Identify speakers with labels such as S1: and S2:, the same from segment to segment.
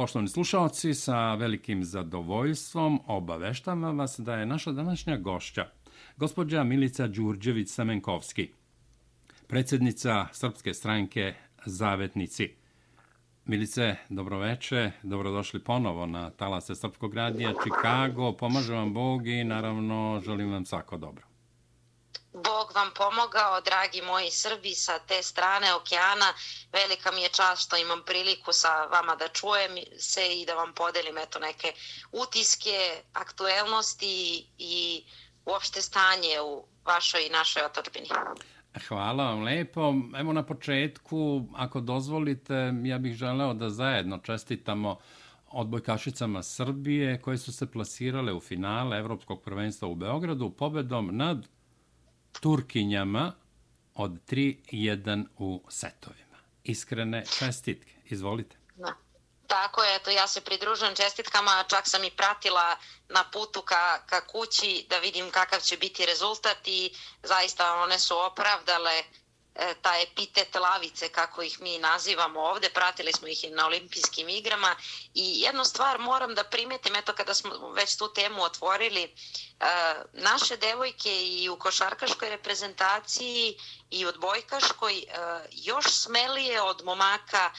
S1: Poštovani slušalci, sa velikim zadovoljstvom obaveštavam vas da je naša današnja gošća, gospođa Milica Đurđević-Samenkovski, predsednica Srpske stranke Zavetnici. Milice, dobroveče, dobrodošli ponovo na talase Srpskog radija Čikago, pomaže vam Bog i naravno želim vam svako dobro.
S2: Bog vam pomogao, dragi moji Srbi, sa te strane okeana. Velika mi je čast što imam priliku sa vama da čujem se i da vam podelim eto neke utiske, aktuelnosti i uopšte stanje u vašoj i našoj otočbini.
S1: Hvala vam lepo. Evo na početku, ako dozvolite, ja bih želeo da zajedno čestitamo odbojkašicama Srbije koje su se plasirale u finale Evropskog prvenstva u Beogradu pobedom nad Turkinjama od 3-1 u setovima. Iskrene čestitke. Izvolite.
S2: Da. Tako je, eto ja se pridružujem čestitkama, čak sam i pratila na putu ka, ka kući da vidim kakav će biti rezultat i zaista one su opravdale E, taj epitet lavice, kako ih mi nazivamo ovde, pratili smo ih i na olimpijskim igrama i jednu stvar moram da primetim, eto kada smo već tu temu otvorili, naše devojke i u košarkaškoj reprezentaciji i odbojkaškoj još smelije od momaka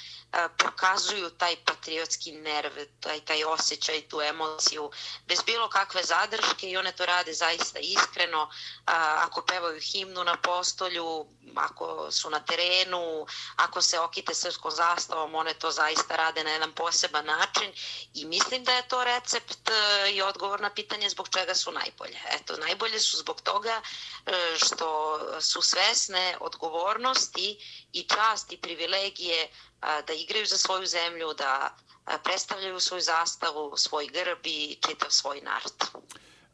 S2: pokazuju taj patriotski nerv, taj, taj osjećaj, tu emociju, bez bilo kakve zadrške i one to rade zaista iskreno. Ako pevaju himnu na postolju, ako su na terenu, ako se okite srpskom zastavom, one to zaista rade na jedan poseban način. I mislim da je to recept e, i odgovor na pitanje zbog čega su najbolje. Eto, najbolje su zbog toga e, što su svesne odgovornosti i časti privilegije da igraju za svoju zemlju, da predstavljaju svoju zastavu, svoj grb i čitav svoj narod.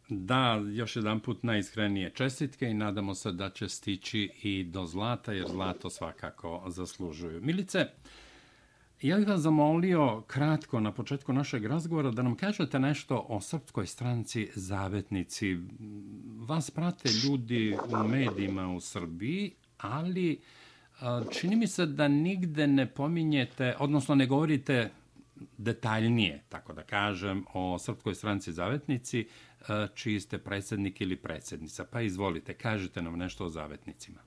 S1: Da, još jedan put najiskrenije čestitke i nadamo se da će stići i do zlata, jer zlato svakako zaslužuju. Milice, ja bih vas zamolio kratko na početku našeg razgovora da nam kažete nešto o srpskoj stranci Zavetnici. Vas prate ljudi u medijima u Srbiji, ali čini mi se da nigde ne pominjete, odnosno ne govorite detaljnije, tako da kažem, o Srpskoj stranci Zavetnici, čiji ste predsednik ili predsednica. Pa izvolite, kažite nam nešto o Zavetnicima.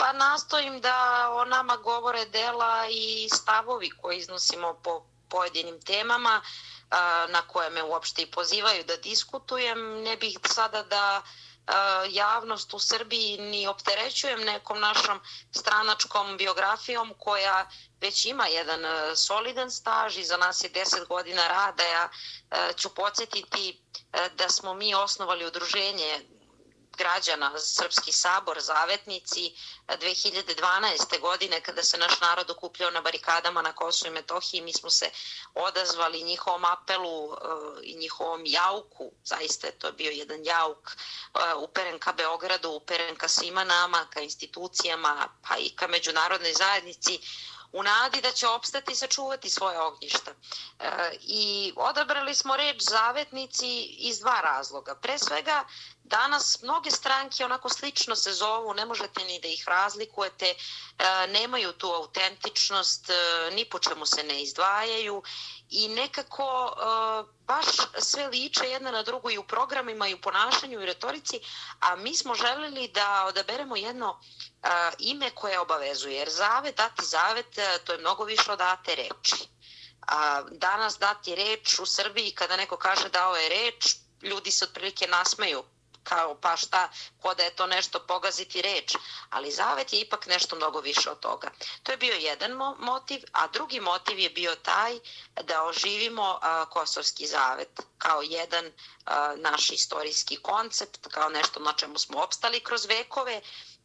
S2: Pa nastojim da o nama govore dela i stavovi koje iznosimo po pojedinim temama na koje me uopšte i pozivaju da diskutujem. Ne bih sada da javnost u Srbiji ni opterećujem nekom našom stranačkom biografijom koja već ima jedan solidan staž i za nas je 10 godina rada. Ja ću podsjetiti da smo mi osnovali udruženje građana Srpski sabor, zavetnici 2012. godine kada se naš narod okupljao na barikadama na Kosovo i Metohiji, mi smo se odazvali njihovom apelu i njihovom jauku, zaista je to bio jedan jauk uperen ka Beogradu, uperen ka svima nama, ka institucijama, pa i ka međunarodnoj zajednici, u nadi da će opstati i sačuvati svoje ognjišta. E, I odabrali smo reč zavetnici iz dva razloga. Pre svega, danas mnoge stranke onako slično se zovu, ne možete ni da ih razlikujete, e, nemaju tu autentičnost, e, ni po čemu se ne izdvajaju i nekako baš sve liče jedna na drugu i u programima i u ponašanju i retorici, a mi smo želeli da odaberemo jedno a, ime koje obavezuje. Jer zavet, dati zavet, to je mnogo više od date reči. A, danas dati reč u Srbiji, kada neko kaže dao je reč, ljudi se otprilike nasmeju kao pa šta, ko da je to nešto pogaziti reč, ali zavet je ipak nešto mnogo više od toga. To je bio jedan motiv, a drugi motiv je bio taj da oživimo a, kosovski zavet kao jedan a, naš istorijski koncept, kao nešto na čemu smo opstali kroz vekove,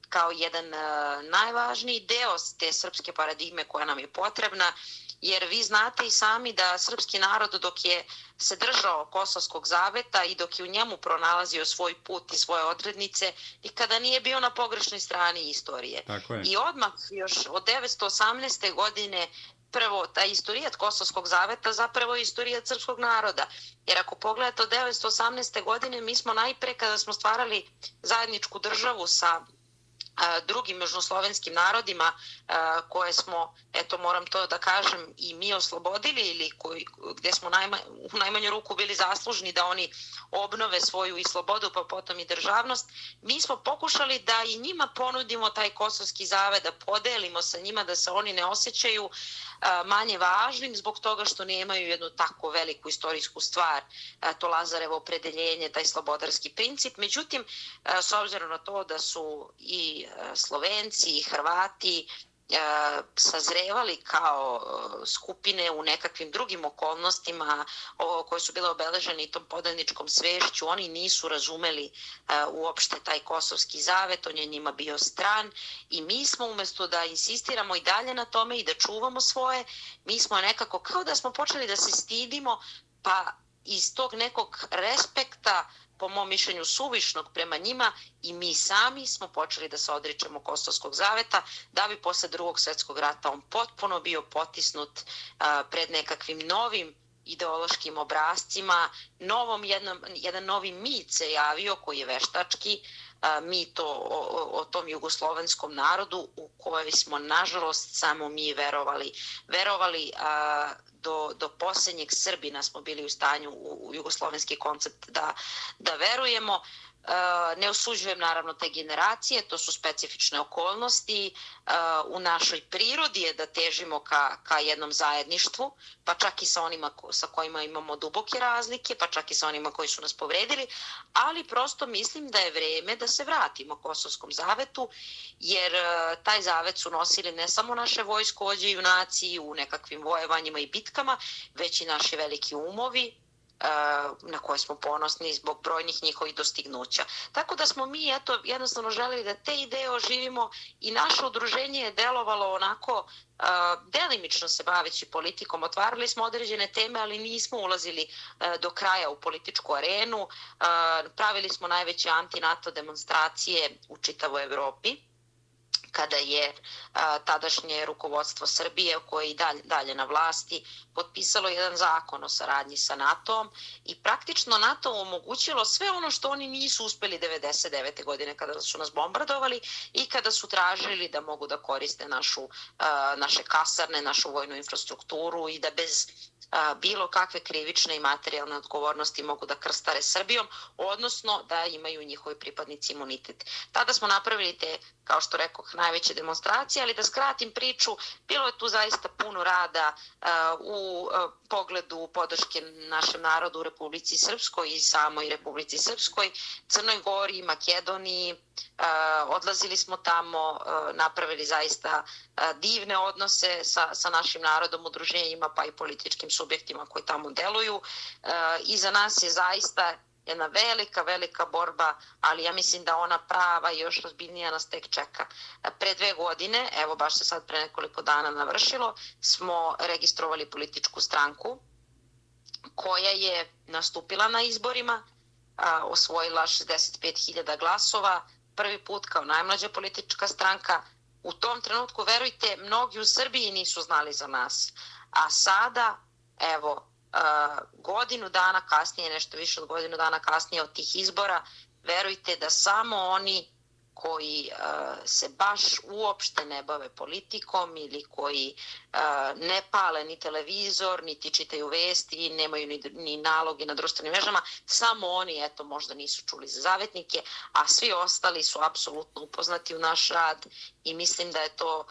S2: kao jedan uh, najvažniji deo te srpske paradigme koja nam je potrebna, jer vi znate i sami da srpski narod dok je se držao kosovskog zaveta i dok je u njemu pronalazio svoj put i svoje odrednice, nikada nije bio na pogrešnoj strani istorije.
S1: Tako je.
S2: I odmah još od 918. godine prvo, ta istorijat Kosovskog zaveta zapravo je istorijat srpskog naroda. Jer ako pogledate od 918. godine, mi smo najpre kada smo stvarali zajedničku državu sa drugim južnoslovenskim narodima koje smo, eto moram to da kažem, i mi oslobodili ili koji, gde smo najma, u najmanju ruku bili zaslužni da oni obnove svoju i slobodu pa potom i državnost, mi smo pokušali da i njima ponudimo taj kosovski zave, da podelimo sa njima da se oni ne osjećaju manje važnim zbog toga što nemaju jednu tako veliku istorijsku stvar, to Lazarevo opredeljenje, taj slobodarski princip. Međutim, s obzirom na to da su i Slovenci i Hrvati sazrevali kao e, skupine u nekakvim drugim okolnostima koje su bile obeležene i tom podelničkom svešću, oni nisu razumeli uopšte taj kosovski zavet, on je njima bio stran i mi smo umesto da insistiramo i dalje na tome i da čuvamo svoje, mi smo nekako kao da smo počeli da se stidimo pa iz tog nekog respekta uh, po mom mišljenju suvišnog prema njima i mi sami smo počeli da se odričemo Kostovskog zaveta da bi posle drugog svetskog rata on potpuno bio potisnut a, pred nekakvim novim ideološkim obrazcima, novom jednom, jedan novi mit se javio koji je veštački, mi to o, o tom jugoslovenskom narodu u kojoj smo nažalost samo mi verovali. Verovali a, do, do posljednjeg Srbina smo bili u stanju u, u jugoslovenski koncept da, da verujemo. Eh, ne osuđujem naravno te generacije, to su specifične okolnosti. Eh, u našoj prirodi je da težimo ka, ka jednom zajedništvu, pa čak i sa onima sa kojima imamo duboke razlike, pa čak i sa onima koji su nas povredili, ali prosto mislim da je vreme da se vratimo Kosovskom zavetu, jer eh, taj zavet su nosili ne samo naše vojskovođe i junaci u nekakvim vojevanjima i bitkama, već i naši veliki umovi, na koje smo ponosni zbog brojnih njihovih dostignuća. Tako da smo mi eto, jednostavno želeli da te ideje oživimo i naše udruženje je delovalo onako delimično se baveći politikom. Otvarali smo određene teme, ali nismo ulazili do kraja u političku arenu. Pravili smo najveće anti-NATO demonstracije u čitavoj Evropi kada je a, tadašnje rukovodstvo Srbije, koje je i dalje, dalje na vlasti, potpisalo jedan zakon o saradnji sa NATO-om i praktično NATO omogućilo sve ono što oni nisu uspeli 99. godine kada su nas bombardovali i kada su tražili da mogu da koriste našu, a, naše kasarne, našu vojnu infrastrukturu i da bez bilo kakve krivične i materijalne odgovornosti mogu da krstare Srbijom, odnosno da imaju njihovi pripadnici imunitet. Tada smo napravili te, kao što rekoh, najveće demonstracije, ali da skratim priču, bilo je tu zaista puno rada u pogledu podrške našem narodu u Republici Srpskoj i samoj Republici Srpskoj, Crnoj Gori, Makedoniji, odlazili smo tamo, napravili zaista divne odnose sa, sa našim narodom, udruženjima pa i političkim subjektima koji tamo deluju. I za nas je zaista jedna velika, velika borba, ali ja mislim da ona prava i još razbiljnija nas tek čeka. Pre dve godine, evo baš se sad pre nekoliko dana navršilo, smo registrovali političku stranku koja je nastupila na izborima, a, osvojila 65.000 glasova, prvi put kao najmlađa politička stranka. U tom trenutku, verujte, mnogi u Srbiji nisu znali za nas. A sada, evo, godinu dana kasnije, nešto više od godinu dana kasnije od tih izbora, verujte da samo oni koji se baš uopšte ne bave politikom ili koji ne pale ni televizor, niti čitaju vesti, nemaju ni, ni naloge na društvenim mrežama, samo oni eto možda nisu čuli za zavetnike, a svi ostali su apsolutno upoznati u naš rad i mislim da je to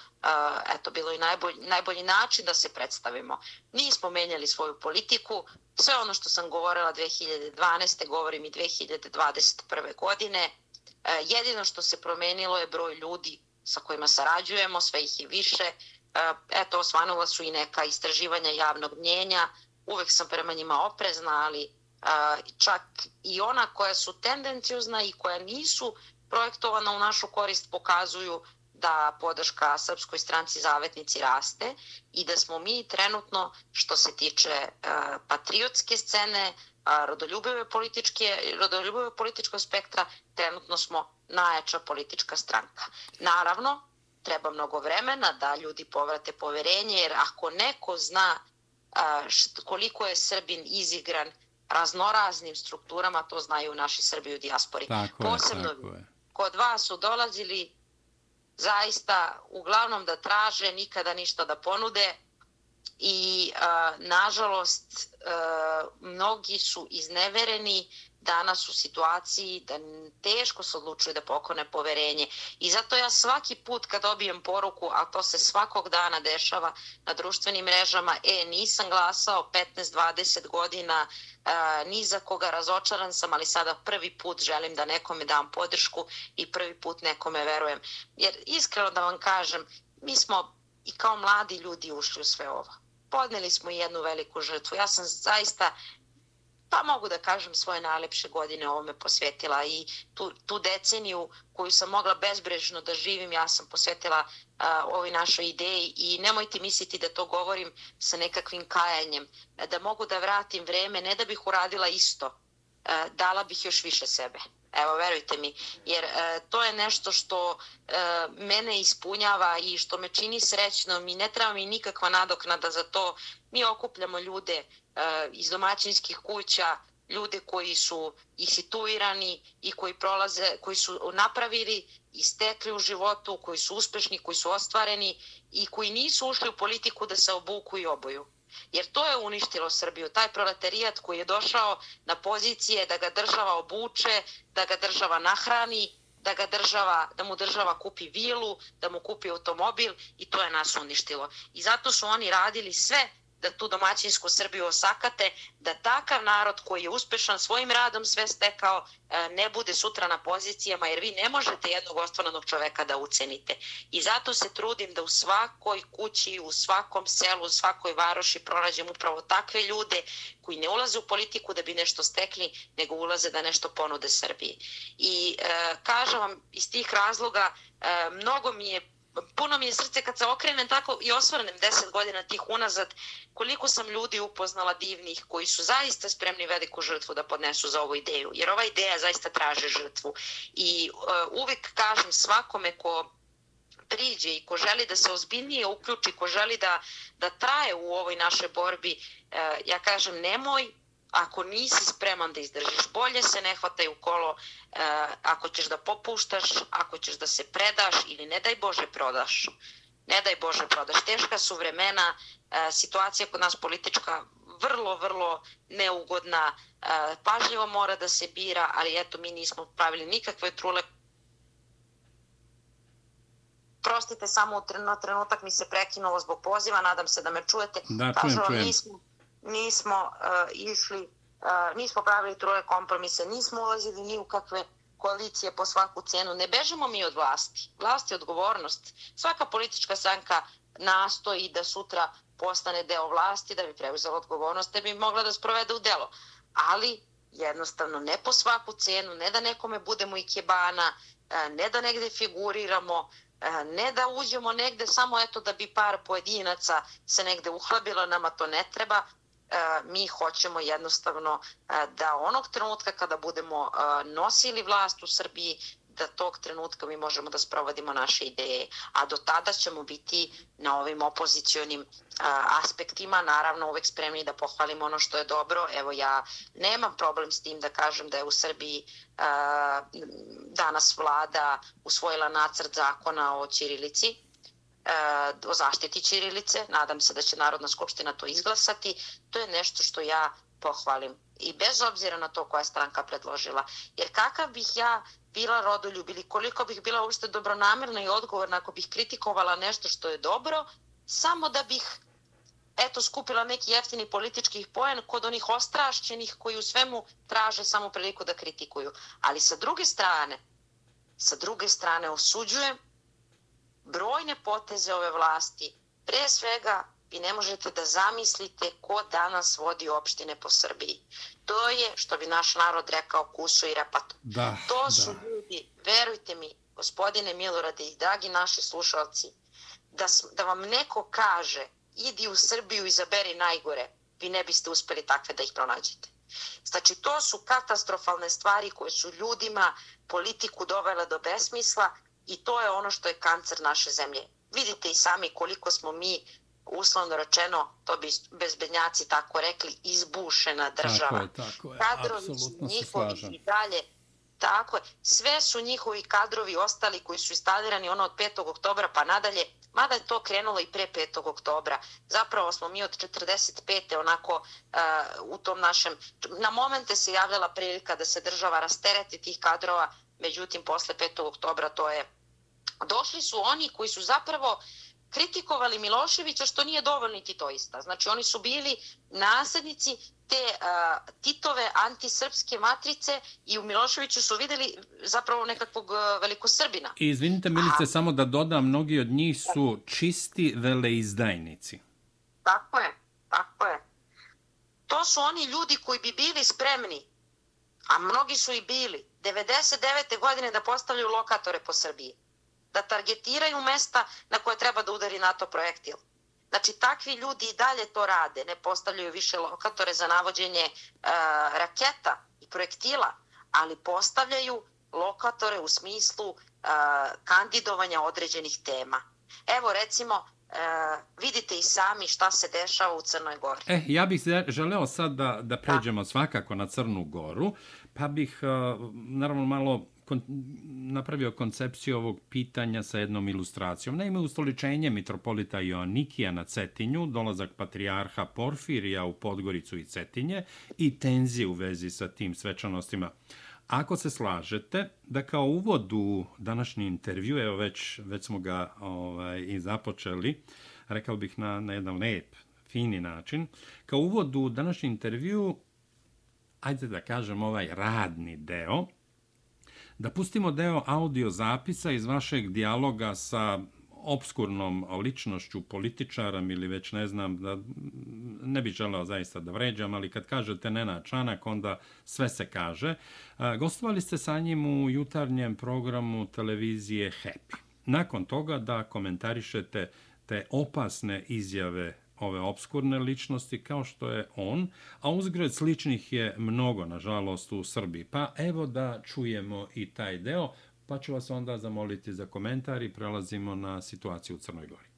S2: eto bilo i najbolji, najbolji način da se predstavimo. Nismo menjali svoju politiku, sve ono što sam govorila 2012. govorim i 2021. godine, jedino što se promenilo je broj ljudi sa kojima sarađujemo, sve ih je više. E, eto, osvanula su i neka istraživanja javnog mnjenja. Uvek sam prema njima oprezna, ali e, čak i ona koja su tendencijuzna i koja nisu projektovana u našu korist pokazuju da podrška Srpskoj stranci zavetnici raste i da smo mi trenutno, što se tiče patriotske scene, rodoljubive političke, rodoljubive političkog spektra, trenutno smo najjača politička stranka. Naravno, treba mnogo vremena da ljudi povrate poverenje, jer ako neko zna koliko je Srbin izigran raznoraznim strukturama, to znaju naši Srbi u dijaspori.
S1: Tako
S2: Posebno
S1: je, tako je.
S2: kod vas su dolazili zaista uglavnom da traže, nikada ništa da ponude i a, nažalost a, mnogi su iznevereni danas u situaciji da teško se odlučuju da pokone poverenje. I zato ja svaki put kad dobijem poruku, a to se svakog dana dešava na društvenim mrežama, e, nisam glasao 15-20 godina, e, ni za koga razočaran sam, ali sada prvi put želim da nekome dam podršku i prvi put nekome verujem. Jer iskreno da vam kažem, mi smo i kao mladi ljudi ušli u sve ovo. Podneli smo jednu veliku žrtvu. Ja sam zaista pa mogu da kažem svoje najlepše godine ovome posvetila i tu, tu deceniju koju sam mogla bezbrežno da živim, ja sam posvetila a, ovoj našoj ideji i nemojte misliti da to govorim sa nekakvim kajanjem, da mogu da vratim vreme, ne da bih uradila isto, a, dala bih još više sebe. Evo, verujte mi, jer e, to je nešto što e, mene ispunjava i što me čini srećnom i ne treba mi nikakva nadoknada za to. Mi okupljamo ljude e, iz domaćinskih kuća, ljude koji su i situirani i koji prolaze, koji su napravili i stekli u životu, koji su uspešni, koji su ostvareni i koji nisu ušli u politiku da se obuku i oboju. Jer to je uništilo Srbiju, taj proletarijat koji je došao na pozicije da ga država obuče, da ga država nahrani, da ga država, da mu država kupi vilu, da mu kupi automobil i to je nas uništilo. I zato su oni radili sve da tu domaćinsku Srbiju osakate, da takav narod koji je uspešan svojim radom sve stekao e, ne bude sutra na pozicijama, jer vi ne možete jednog ostvarenog čoveka da ucenite. I zato se trudim da u svakoj kući, u svakom selu, u svakoj varoši pronađem upravo takve ljude koji ne ulaze u politiku da bi nešto stekli, nego ulaze da nešto ponude Srbiji. I e, kažem vam, iz tih razloga e, mnogo mi je puno mi je srce kad se okrenem tako i osvrnem deset godina tih unazad, koliko sam ljudi upoznala divnih koji su zaista spremni veliku žrtvu da podnesu za ovu ideju. Jer ova ideja zaista traže žrtvu. I uh, uvek kažem svakome ko priđe i ko želi da se ozbiljnije uključi, ko želi da, da traje u ovoj našoj borbi, uh, ja kažem nemoj ako nisi spreman da izdržiš, bolje se ne hvataj u kolo, e, ako ćeš da popuštaš, ako ćeš da se predaš ili ne daj Bože prodaš. Ne daj Bože prodaš. Teška su vremena, e, situacija kod nas politička vrlo, vrlo neugodna, e, pažljivo mora da se bira, ali eto mi nismo pravili nikakve trule Prostite, samo na trenutak mi se prekinulo zbog poziva, nadam se da me čujete.
S1: Da, čujem, čujem.
S2: Nismo, nismo uh, išli, uh, nismo pravili troje kompromise, nismo ulazili ni u kakve koalicije po svaku cenu. Ne bežemo mi od vlasti. Vlast je odgovornost. Svaka politička stranka nastoji da sutra postane deo vlasti, da bi preuzela odgovornost, da bi mogla da sprovede u delo. Ali jednostavno ne po svaku cenu, ne da nekome budemo i kebana, e, ne da negde figuriramo, ne da uđemo negde samo eto da bi par pojedinaca se negde uhlabilo, nama to ne treba, E, mi hoćemo jednostavno da onog trenutka kada budemo nosili vlast u Srbiji, da tog trenutka mi možemo da sprovodimo naše ideje. A do tada ćemo biti na ovim opozicijonim aspektima, naravno uvek spremni da pohvalimo ono što je dobro. Evo ja nemam problem s tim da kažem da je u Srbiji danas vlada usvojila nacrt zakona o Ćirilici, o zaštiti Ćirilice. Nadam se da će Narodna skupština to izglasati. To je nešto što ja pohvalim. I bez obzira na to koja je stranka predložila. Jer kakav bih ja bila rodoljub ili koliko bih bila uopšte dobronamirna i odgovorna ako bih kritikovala nešto što je dobro, samo da bih eto skupila neki jeftini politički poen kod onih ostrašćenih koji u svemu traže samo priliku da kritikuju. Ali sa druge strane, sa druge strane osuđujem brojne poteze ove vlasti. Pre svega, vi ne možete da zamislite ko danas vodi opštine po Srbiji. To je, što bi naš narod rekao, kusu i repato.
S1: Da,
S2: to su da. ljudi, verujte mi, gospodine Milorade i dragi naši slušalci, da, da vam neko kaže idi u Srbiju i zaberi najgore, vi ne biste uspeli takve da ih pronađete. Znači, to su katastrofalne stvari koje su ljudima politiku dovele do besmisla I to je ono što je kancer naše zemlje. Vidite i sami koliko smo mi uslovno rečeno, to bi bezbednjaci tako rekli, izbušena država.
S1: Tako je, tako je. Kadrovi su
S2: njihovi i dalje Tako je. Sve su njihovi kadrovi ostali koji su instalirani ono od 5. oktobra pa nadalje, mada je to krenulo i pre 5. oktobra. Zapravo smo mi od 45. onako uh, u tom našem... Na momente se javljala prilika da se država rastereti tih kadrova, međutim posle 5. oktobra to je... Došli su oni koji su zapravo kritikovali Miloševića što nije dovoljno titoista. Znači oni su bili naslednici te uh, Titove antisrpske matrice i u Miloševiću su videli zapravo nekakvog uh, velikosrbina.
S1: I izvinite Milice, A... samo da dodam, mnogi od njih su čisti veleizdajnici.
S2: Tako je, tako je. To su oni ljudi koji bi bili spremni, a mnogi su i bili, 99. godine da postavljaju lokatore po Srbiji da targetiraju mesta na koje treba da udari NATO projektil. Znači, takvi ljudi i dalje to rade, ne postavljaju više lokatore za navođenje uh, raketa i projektila, ali postavljaju lokatore u smislu uh, kandidovanja određenih tema. Evo, recimo, vidite i sami šta se dešava u Crnoj Gori.
S1: E, ja bih želeo sad da, da pređemo da. svakako na Crnu Goru, pa bih, uh, naravno, malo kon, napravio koncepciju ovog pitanja sa jednom ilustracijom. Naime, ustoličenje mitropolita Joannikija na Cetinju, dolazak patrijarha Porfirija u Podgoricu i Cetinje i tenzije u vezi sa tim svečanostima. Ako se slažete da kao uvod u današnji intervju, evo već, već smo ga ovaj, i započeli, rekao bih na, na jedan lep, fini način, kao uvod u današnji intervju, ajde da kažem ovaj radni deo, da pustimo deo audio zapisa iz vašeg dijaloga sa obskurnom ličnošću političara ili već ne znam, da ne bih želeo zaista da vređam, ali kad kažete Nena Čanak, onda sve se kaže. Gostovali ste sa njim u jutarnjem programu televizije Happy. Nakon toga da komentarišete te opasne izjave ove obskurne ličnosti kao što je on, a uzgred sličnih je mnogo, nažalost, u Srbiji. Pa evo da čujemo i taj deo, pa ću vas onda zamoliti za komentar i prelazimo na situaciju u Crnoj Gori.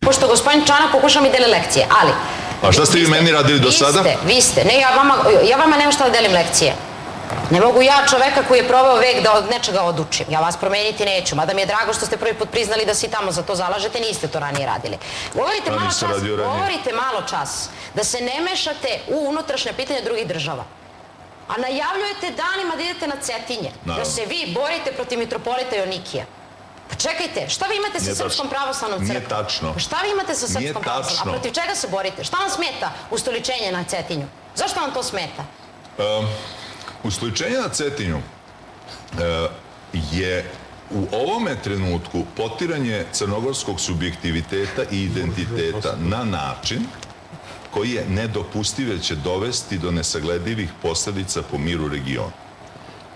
S3: Pošto gospodin Čanak pokušao mi deli lekcije, ali...
S4: A šta ste vi meni radili do sada?
S3: Vi ste, vi ste. Ne, ja vama, ja vama nemam šta da delim lekcije. Ne mogu ja čoveka koji je proveo vek da od nečega odučim. Ja vas promeniti neću, mada mi je drago što ste prvi put priznali da se tamo za to zalažete, niste to ranije radili. Govorite malo čas, govorite malo čas da se ne mešate u unutrašnje pitanje drugih država. A najavljujete danima da idete na Cetinje, da Naravno. da se vi borite protiv mitropolita Jonikija. Pa čekajte, šta vi imate sa Nije Srpskom pravoslavnom crkvom?
S4: Nije tačno.
S3: Pa šta vi imate sa Srpskom pravoslavnom? A protiv čega se borite? Šta vam smeta ustoličenje na Cetinju? Zašto vam to smeta?
S4: Um, Usličenje na Cetinju e, je u ovome trenutku potiranje crnogorskog subjektiviteta i identiteta na način koji je nedopustiv jer će dovesti do nesagledivih posledica po miru regionu.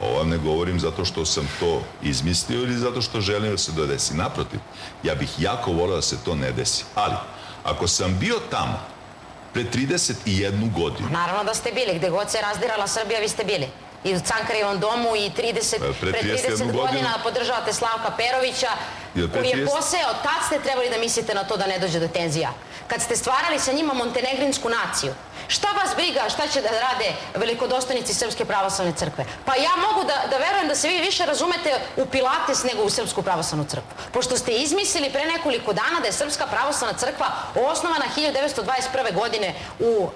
S4: Ovo vam ne govorim zato što sam to izmislio ili zato što želim da se to desi. Naprotiv, ja bih jako volio da se to ne desi. Ali, ako sam bio tamo pre 31 godinu.
S3: Naravno da ste bili, gde god se razdirala Srbija, vi ste bili. I u Cankarijevom domu i 30, e, pre, pre 30 godina podržavate Slavka Perovića, koji je poseo, tad ste trebali da mislite na to da ne dođe do tenzija. Kad ste stvarali sa njima montenegrinsku naciju, Šta vas briga šta će da rade velikodostojnici Srpske pravoslavne crkve? Pa ja mogu da, da verujem da se vi više razumete u Pilates nego u Srpsku pravoslavnu crkvu. Pošto ste izmislili pre nekoliko dana da je Srpska pravoslavna crkva osnovana 1921. godine u, uh,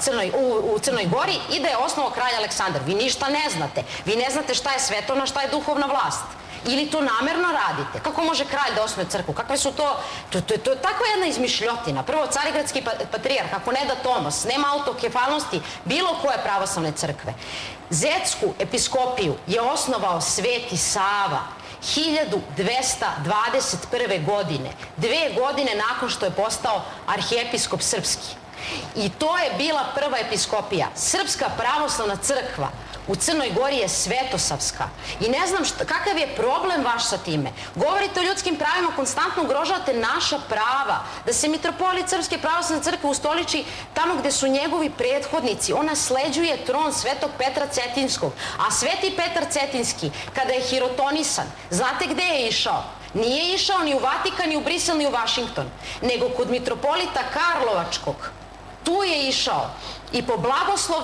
S3: Crnoj, u, u Crnoj Gori i da je osnovao kralj Aleksandar. Vi ništa ne znate. Vi ne znate šta je svetovna, šta je duhovna vlast. Ili to namerno radite? Kako može kralj da osnuje crkvu? Kakve su to... To, to, to je tako jedna izmišljotina. Prvo, carigradski pa, patrijarh, ako ne da Tomas, nema autokefalnosti bilo koje pravoslavne crkve. Zetsku episkopiju je osnovao Sveti Sava 1221. godine, dve godine nakon što je postao arhijepiskop srpski. I to je bila prva episkopija. Srpska pravoslavna crkva u Crnoj Gori je svetosavska. I ne znam šta, kakav je problem vaš sa time. Govorite o ljudskim pravima, konstantno ugrožavate naša prava. Da se mitropolit Srpske pravoslavne crkve ustoliči tamo gde su njegovi prethodnici. On nasleđuje tron svetog Petra Cetinskog. A sveti Petar Cetinski, kada je hirotonisan, znate gde je išao? Nije išao ni u Vatikan, ni u Brisel, ni u Vašington, nego kod mitropolita Karlovačkog. Tu je išao i po blagoslov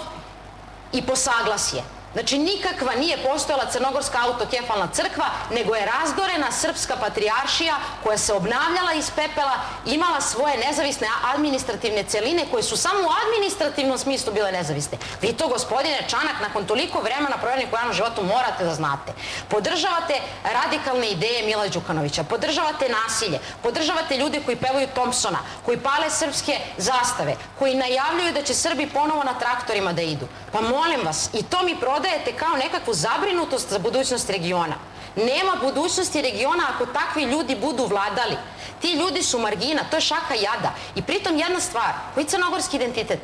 S3: i po saglasje. Znači nikakva nije postojala crnogorska autokefalna crkva, nego je razdorena srpska patrijaršija koja se obnavljala iz pepela, imala svoje nezavisne administrativne celine koje su samo u administrativnom smislu bile nezavisne. Vi to, gospodine Čanak, nakon toliko vremena proverenih u javnom životu morate da znate. Podržavate radikalne ideje Mila Đukanovića, podržavate nasilje, podržavate ljude koji pevaju Thompsona, koji pale srpske zastave, koji najavljuju da će Srbi ponovo na traktorima da idu. Pa molim vas, i to mi prodaje prodajete kao nekakvu zabrinutost za budućnost regiona. Nema budućnosti regiona ako takvi ljudi budu vladali. Ti ljudi su margina, to je šaka jada. I pritom jedna stvar, koji crnogorski identitet?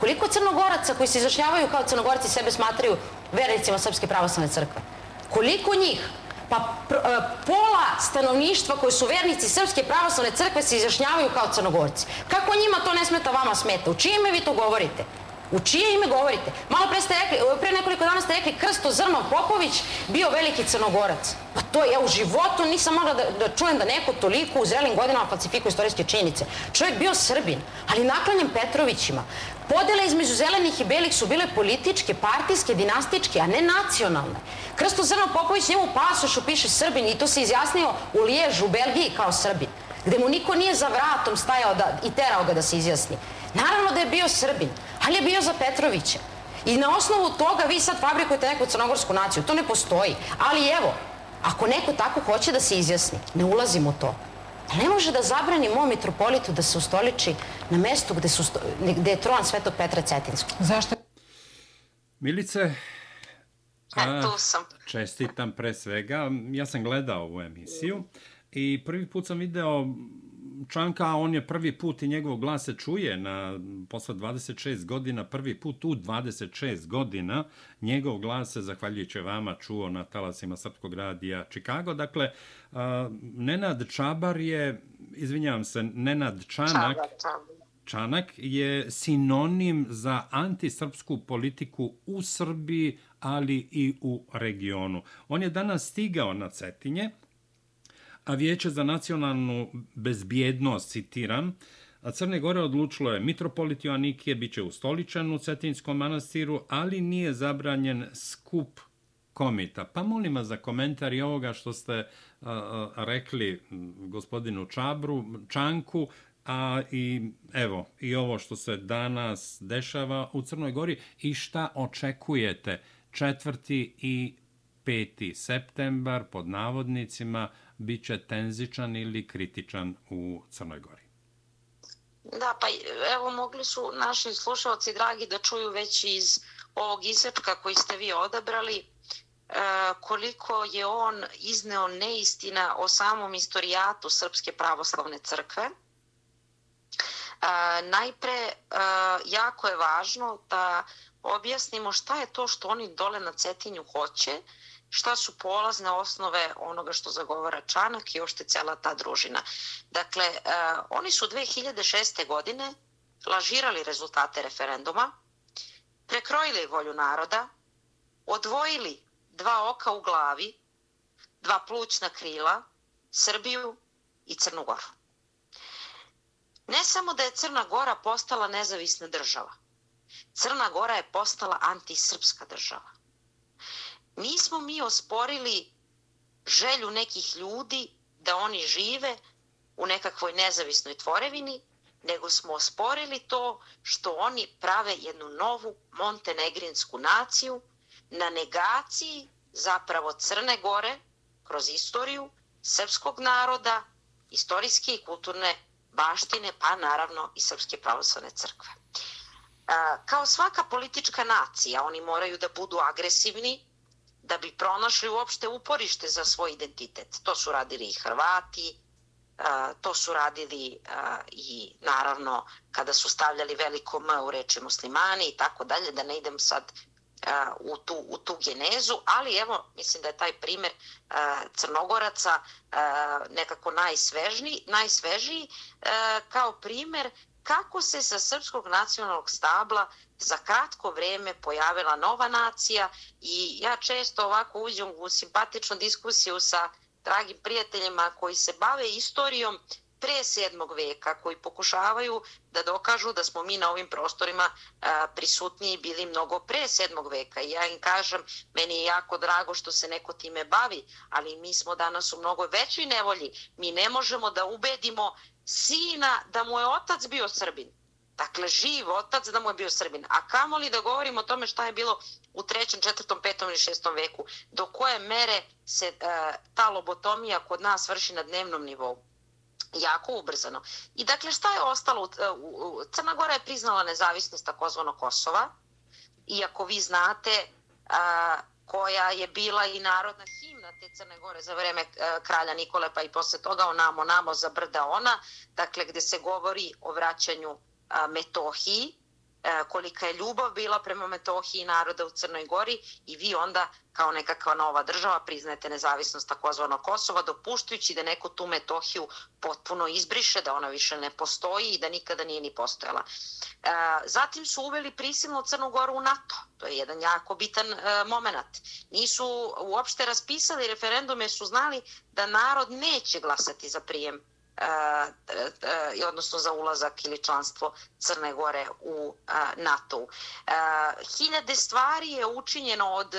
S3: Koliko crnogoraca koji se izrašnjavaju kao crnogorci sebe smatraju vernicima Srpske pravoslavne crkve? Koliko njih? Pa pr, e, pola stanovništva koji su vernici Srpske pravoslavne crkve se izrašnjavaju kao crnogorci. Kako njima to ne smeta, vama smeta? U čime vi to govorite? U čije ime govorite? Malo pre, ste rekli, pre nekoliko dana ste rekli Krsto Zrno Popović bio veliki crnogorac. Pa to ja u životu nisam mogla da, da čujem da neko toliko u zrelim godinama falsifikuje istorijske činjenice. Čovjek bio Srbin, ali naklanjem Petrovićima. Podele između zelenih i belih su bile političke, partijske, dinastičke, a ne nacionalne. Krsto Zrno Popović njemu pasošu piše Srbin i to se izjasnio u Liježu, u Belgiji kao Srbin gde mu niko nije za vratom stajao da, i terao ga da se izjasni. Naravno da je bio Srbin, ali je bio za Petrovića. I na osnovu toga vi sad fabrikujete neku crnogorsku naciju. To ne postoji. Ali evo, ako neko tako hoće da se izjasni, ne ulazim u to. Ali ne može da zabrani mom mitropolitu da se ustoliči na mestu gde, su, gde je tron Svetog Petra Cetinskog.
S1: Zašto? Milice,
S2: e, tu sam.
S1: Čestitam pre svega. Ja sam gledao ovu emisiju i prvi put sam video Čanka, on je prvi put i njegov glas se čuje na, posle 26 godina, prvi put u 26 godina njegov glas se, zahvaljujući vama, čuo na talasima Srpskog radija Čikago. Dakle, uh, Nenad Čabar je, izvinjavam se, Nenad Čanak. Čanak je sinonim za antisrpsku politiku u Srbiji, ali i u regionu. On je danas stigao na Cetinje, a Vijeće za nacionalnu bezbjednost, citiram, a Crne Gore odlučilo je mitropolit Joannikije biće ustoličan u Cetinskom manastiru, ali nije zabranjen skup komita. Pa molim vas za komentar i ovoga što ste a, a, rekli gospodinu Čabru, Čanku, a i evo i ovo što se danas dešava u Crnoj Gori i šta očekujete 4. i 5. septembar pod navodnicima bit će tenzičan ili kritičan u Crnoj Gori.
S2: Da, pa evo mogli su naši slušalci dragi da čuju već iz ovog isečka koji ste vi odabrali e, koliko je on izneo neistina o samom istorijatu Srpske pravoslavne crkve. E, najpre, e, jako je važno da objasnimo šta je to što oni dole na Cetinju hoće, šta su polazne osnove onoga što zagovara Čanak i ošte cela ta družina. Dakle, uh, oni su 2006. godine lažirali rezultate referenduma, prekrojili volju naroda, odvojili dva oka u glavi, dva plućna krila, Srbiju i Crnu Goru. Ne samo da je Crna Gora postala nezavisna država, Crna Gora je postala antisrpska država nismo mi osporili želju nekih ljudi da oni žive u nekakvoj nezavisnoj tvorevini, nego smo osporili to što oni prave jednu novu montenegrinsku naciju na negaciji zapravo Crne Gore kroz istoriju srpskog naroda, istorijske i kulturne baštine, pa naravno i Srpske pravoslavne crkve. Kao svaka politička nacija, oni moraju da budu agresivni, da bi pronašli uopšte uporište za svoj identitet. To su radili i Hrvati, to su radili i naravno kada su stavljali veliko M u reči muslimani i tako dalje, da ne idem sad u tu, u tu genezu, ali evo, mislim da je taj primer Crnogoraca nekako najsvežniji, najsvežiji kao primer kako se sa srpskog nacionalnog stabla za kratko vreme pojavila nova nacija i ja često ovako uđem u simpatičnu diskusiju sa dragim prijateljima koji se bave istorijom pre 7. veka koji pokušavaju da dokažu da smo mi na ovim prostorima prisutniji bili mnogo pre 7. veka. I ja im kažem, meni je jako drago što se neko time bavi, ali mi smo danas u mnogo većoj nevolji. Mi ne možemo da ubedimo sina da mu je otac bio Srbin. Dakle, živ otac da mu je bio Srbin. A kamo li da govorimo o tome šta je bilo u trećem, četvrtom, petom ili šestom veku? Do koje mere se uh, ta lobotomija kod nas vrši na dnevnom nivou? jako ubrzano. I dakle, šta je ostalo? Crna Gora je priznala nezavisnost takozvano Kosova, iako vi znate a, koja je bila i narodna himna te Crne Gore za vreme a, kralja Nikole, pa i posle toga onamo, namo za brda ona, dakle, gde se govori o vraćanju Metohiji, kolika je ljubav bila prema Metohiji naroda u Crnoj Gori i vi onda kao nekakva nova država priznajete nezavisnost takozvano Kosova, dopuštujući da neko tu Metohiju potpuno izbriše, da ona više ne postoji i da nikada nije ni postojala. Zatim su uveli prisilno Crnu Goru u NATO. To je jedan jako bitan moment. Nisu uopšte raspisali referendume, su znali da narod neće glasati za prijem e, odnosno za ulazak ili članstvo Crne Gore u NATO. Hiljade stvari je učinjeno od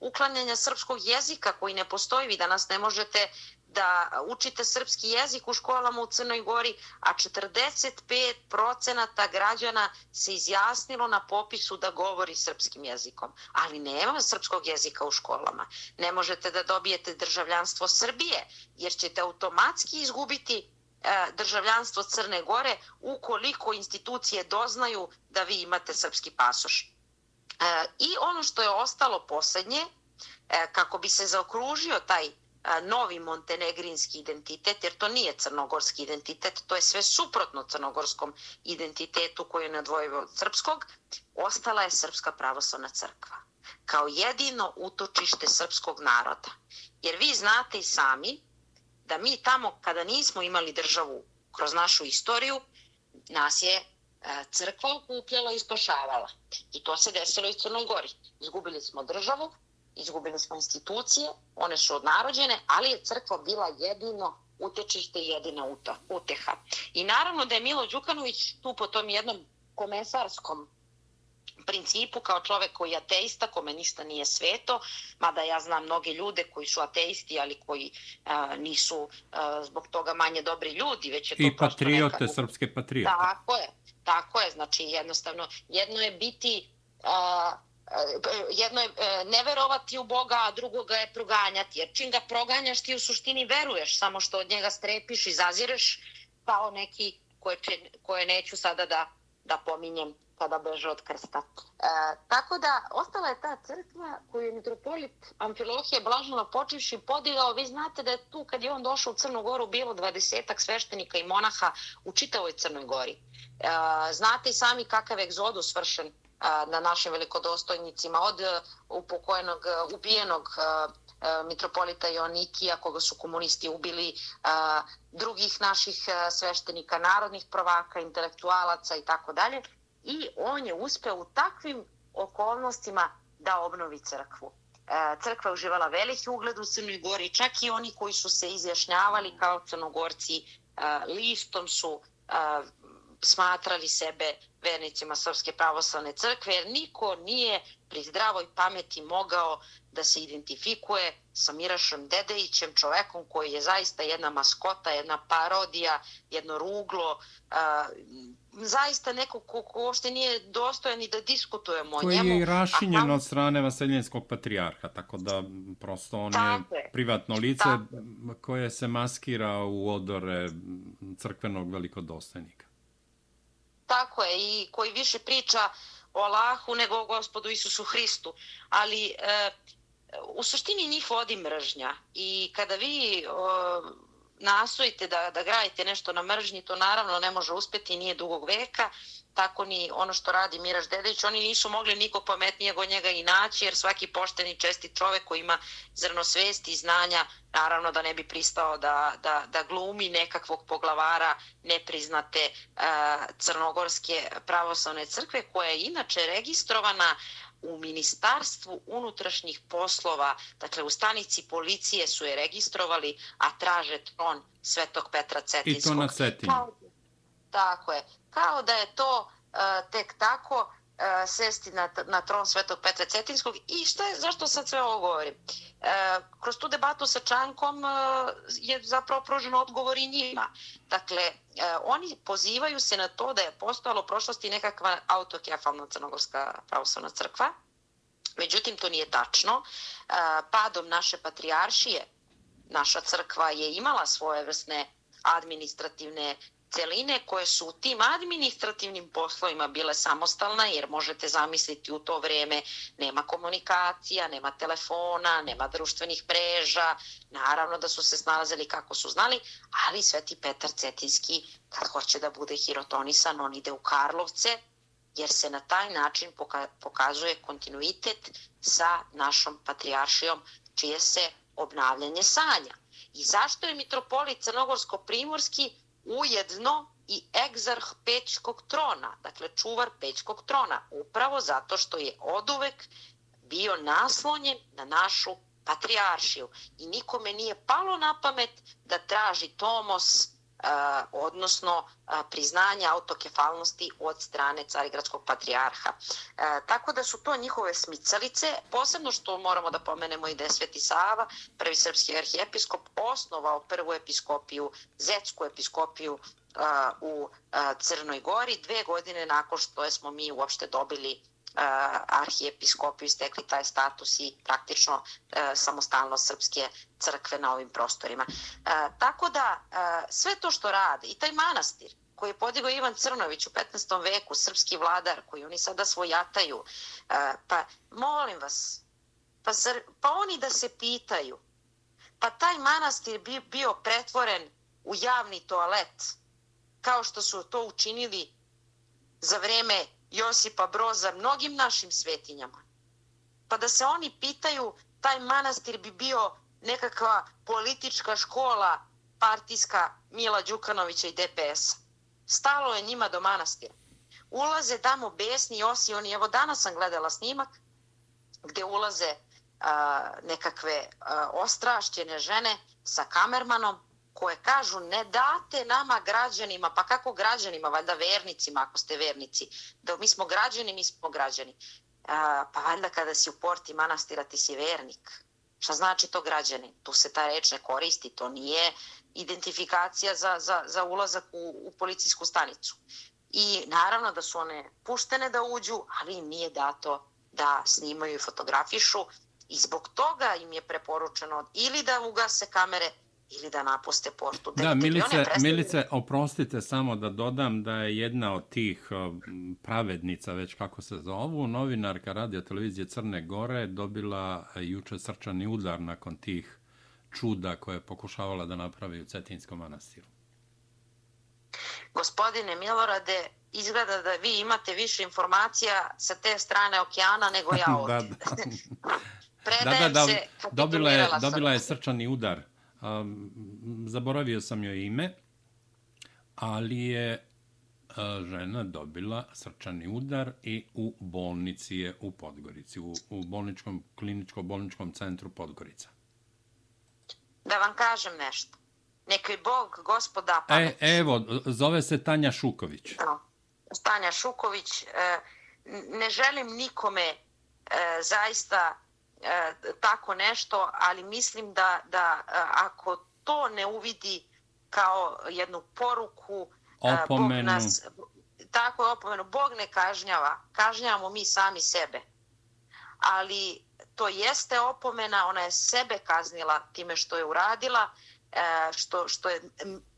S2: uklanjanja srpskog jezika koji ne postoji. Vi danas ne možete da učite srpski jezik u školama u Crnoj Gori, a 45% građana se izjasnilo na popisu da govori srpskim jezikom. Ali nema srpskog jezika u školama. Ne možete da dobijete državljanstvo Srbije, jer ćete automatski izgubiti E, državljanstvo Crne Gore ukoliko institucije doznaju da vi imate srpski pasoš. E, I ono što je ostalo poslednje, e, kako bi se zaokružio taj novi montenegrinski identitet, jer to nije crnogorski identitet, to je sve suprotno crnogorskom identitetu koji je nadvojivo od srpskog, ostala je Srpska pravoslavna crkva kao jedino utočište srpskog naroda. Jer vi znate i sami da mi tamo kada nismo imali državu kroz našu istoriju, nas je e, crkva okupljala i spašavala. I to se desilo i Crnoj Gori. Izgubili smo državu, izgubili smo institucije, one su odnarođene, ali je crkva bila jedino utečište i jedina uteha. I naravno da je Milo Đukanović tu po tom jednom komesarskom principu kao čovek koji je ateista, kome ništa nije sveto, mada ja znam mnoge ljude koji su ateisti, ali koji a, nisu a, zbog toga manje dobri ljudi, već je to
S1: I patriote, neka... srpske patriote.
S2: Tako je, tako je, znači jednostavno, jedno je biti... A, jedno je e, ne verovati u Boga, a drugoga je proganjati. Jer čim ga proganjaš, ti u suštini veruješ, samo što od njega strepiš i zazireš kao neki koje, koje neću sada da, da pominjem kada beže od krsta. E, tako da, ostala je ta crkva koju je mitropolit Amfilohije blaženo počevši podigao. Vi znate da je tu, kad je on došao u Crnu Goru, bilo dvadesetak sveštenika i monaha u čitavoj Crnoj Gori. E, znate i sami kakav je egzodus vršen e, na našim velikodostojnicima od upokojenog, ubijenog e, mitropolita Jonikija, koga su komunisti ubili, drugih naših sveštenika, narodnih prvaka, intelektualaca i tako dalje i on je uspeo u takvim okolnostima da obnovi crkvu. E, crkva je uživala veliki ugled u Crnoj Gori, čak i oni koji su se izjašnjavali kao crnogorci e, listom su e, smatrali sebe vernicima Srpske pravoslavne crkve, jer niko nije pri zdravoj pameti mogao da se identifikuje sa Mirašom Dedejićem, čovekom koji je zaista jedna maskota, jedna parodija, jedno ruglo, a, zaista neko ko, ko uopšte nije dostojan ni da diskutujemo
S1: o njemu. Koji je i rašinjen tam... od strane Vaseljenskog patrijarha, tako da prosto on tako je privatno lice tako. koje se maskira u odore crkvenog velikodostojnika.
S2: Tako je, i koji više priča o Allahu nego o gospodu Isusu Hristu. Ali e, u suštini njih vodi mržnja i kada vi o, nastojite da, da gradite nešto na mržnji, to naravno ne može uspeti, nije dugog veka, tako ni ono što radi Miraš Dedević, oni nisu mogli nikog pametnijeg od njega i naći, jer svaki pošteni česti čovek koji ima zrno svesti i znanja, naravno da ne bi pristao da, da, da glumi nekakvog poglavara nepriznate uh, crnogorske pravoslavne crkve, koja je inače registrovana u Ministarstvu unutrašnjih poslova, dakle u stanici policije su je registrovali, a traže tron Svetog Petra Cetinskog.
S1: I to na Cetinju. Kao,
S2: tako je. Kao da je to uh, tek tako sesti na, na tron Svetog Petra Cetinskog i šta je, zašto sad sve ovo govorim? Uh, kroz tu debatu sa Čankom uh, je zapravo pružen odgovor i njima. Dakle, uh, oni pozivaju se na to da je postojalo u prošlosti nekakva autokefalna crnogorska pravoslavna crkva. Međutim, to nije tačno. Uh, padom naše patrijaršije, naša crkva je imala svoje vrstne administrativne celine koje su u tim administrativnim poslovima bile samostalna, jer možete zamisliti u to vreme nema komunikacija, nema telefona, nema društvenih mreža, naravno da su se snalazili kako su znali, ali Sveti Petar Cetinski, kad hoće da bude hirotonisan, on ide u Karlovce, jer se na taj način pokazuje kontinuitet sa našom patrijaršijom, čije se obnavljanje sanja. I zašto je mitropolit Crnogorsko-Primorski ujedno i egzarh Pećkog trona, dakle čuvar Pećkog trona, upravo zato što je oduvek bio naslonjen na našu patrijaršiju. I nikome nije palo na pamet da traži tomos odnosno priznanje autokefalnosti od strane Carigradskog patrijarha. Tako da su to njihove smicalice, posebno što moramo da pomenemo i da je Sveti Sava, prvi srpski arhijepiskop, osnovao prvu episkopiju, Zetsku episkopiju u Crnoj Gori dve godine nakon što smo mi uopšte dobili arhijepiskopiju stekli taj status i praktično samostalnost srpske crkve na ovim prostorima. Tako da sve to što rade i taj manastir koji je podigao Ivan Crnović u 15. veku, srpski vladar, koji oni sada svojataju, pa molim vas, pa, zar, pa oni da se pitaju, pa taj manastir bi bio pretvoren u javni toalet, kao što su to učinili za vreme Josipa Broza mnogim našim svetinjama. Pa da se oni pitaju, taj manastir bi bio nekakva politička škola partijska Mila Đukanovića i DPS-a. Stalo je njima do manastira. Ulaze tamo besni Josi, oni, evo danas sam gledala snimak, gde ulaze a, nekakve a, ostrašćene žene sa kamermanom, koje kažu ne date nama građanima, pa kako građanima, valjda vernicima ako ste vernici, da mi smo građani, mi smo građani. A, pa valjda kada si u porti manastira ti si vernik. Šta znači to građani? Tu se ta reč ne koristi, to nije identifikacija za, za, za ulazak u, u policijsku stanicu. I naravno da su one puštene da uđu, ali im nije dato da snimaju i fotografišu i zbog toga im je preporučeno ili da ugase kamere ili da napuste portu.
S1: Da, Milice, Milice, oprostite samo da dodam da je jedna od tih pravednica, već kako se zovu, novinarka radio televizije Crne Gore dobila juče srčani udar nakon tih čuda koje je pokušavala da napravi u Cetinskom manastiru.
S2: Gospodine Milorade, izgleda da vi imate više informacija sa te strane okeana nego ja ovdje. da, da. Predajem da, da, da, se,
S1: dobila je, dobila je srčani udar Um, zaboravio sam joj ime, ali je uh, žena dobila srčani udar i u bolnici je u Podgorici, u, u bolničkom, kliničko-bolničkom centru Podgorica.
S2: Da vam kažem nešto. Neki Bog, gospoda, pamet.
S1: E, evo, zove se Tanja Šuković.
S2: Da. Tanja Šuković. E, ne želim nikome e, zaista e, tako nešto, ali mislim da, da e, ako to ne uvidi kao jednu poruku,
S1: e, opomenu. Bog nas,
S2: tako je opomenu, Bog ne kažnjava, kažnjavamo mi sami sebe. Ali to jeste opomena, ona je sebe kaznila time što je uradila, e, što, što je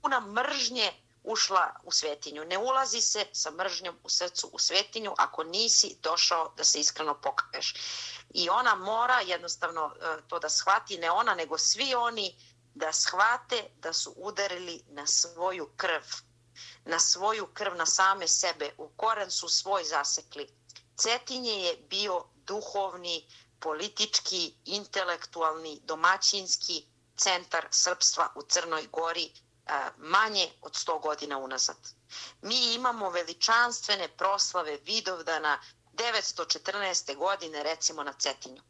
S2: puna mržnje ušla u svetinju. Ne ulazi se sa mržnjom u srcu u svetinju ako nisi došao da se iskreno pokaješ. I ona mora jednostavno e, to da shvati, ne ona, nego svi oni da shvate da su udarili na svoju krv. Na svoju krv, na same sebe. U koren su svoj zasekli. Cetinje je bio duhovni, politički, intelektualni, domaćinski centar srpstva u Crnoj Gori manje od 100 godina unazad. Mi imamo veličanstvene proslave Vidovdana 1914. godine recimo na Cetinju,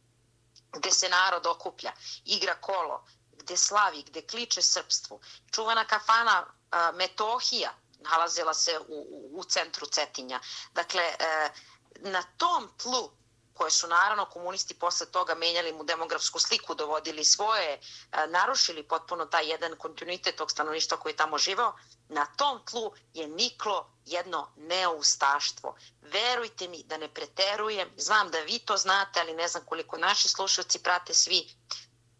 S2: gde se narod okuplja, igra kolo, gde slavi, gde kliče srpstvu. Čuvana kafana a, Metohija nalazila se u, u, u centru Cetinja. Dakle, e, na tom tlu koje su naravno komunisti posle toga menjali mu demografsku sliku, dovodili svoje, e, narušili potpuno taj jedan kontinuitet tog stanovništva koji je tamo živao, na tom tlu je niklo jedno neoustaštvo. Verujte mi da ne preterujem, znam da vi to znate, ali ne znam koliko naši slušalci prate svi,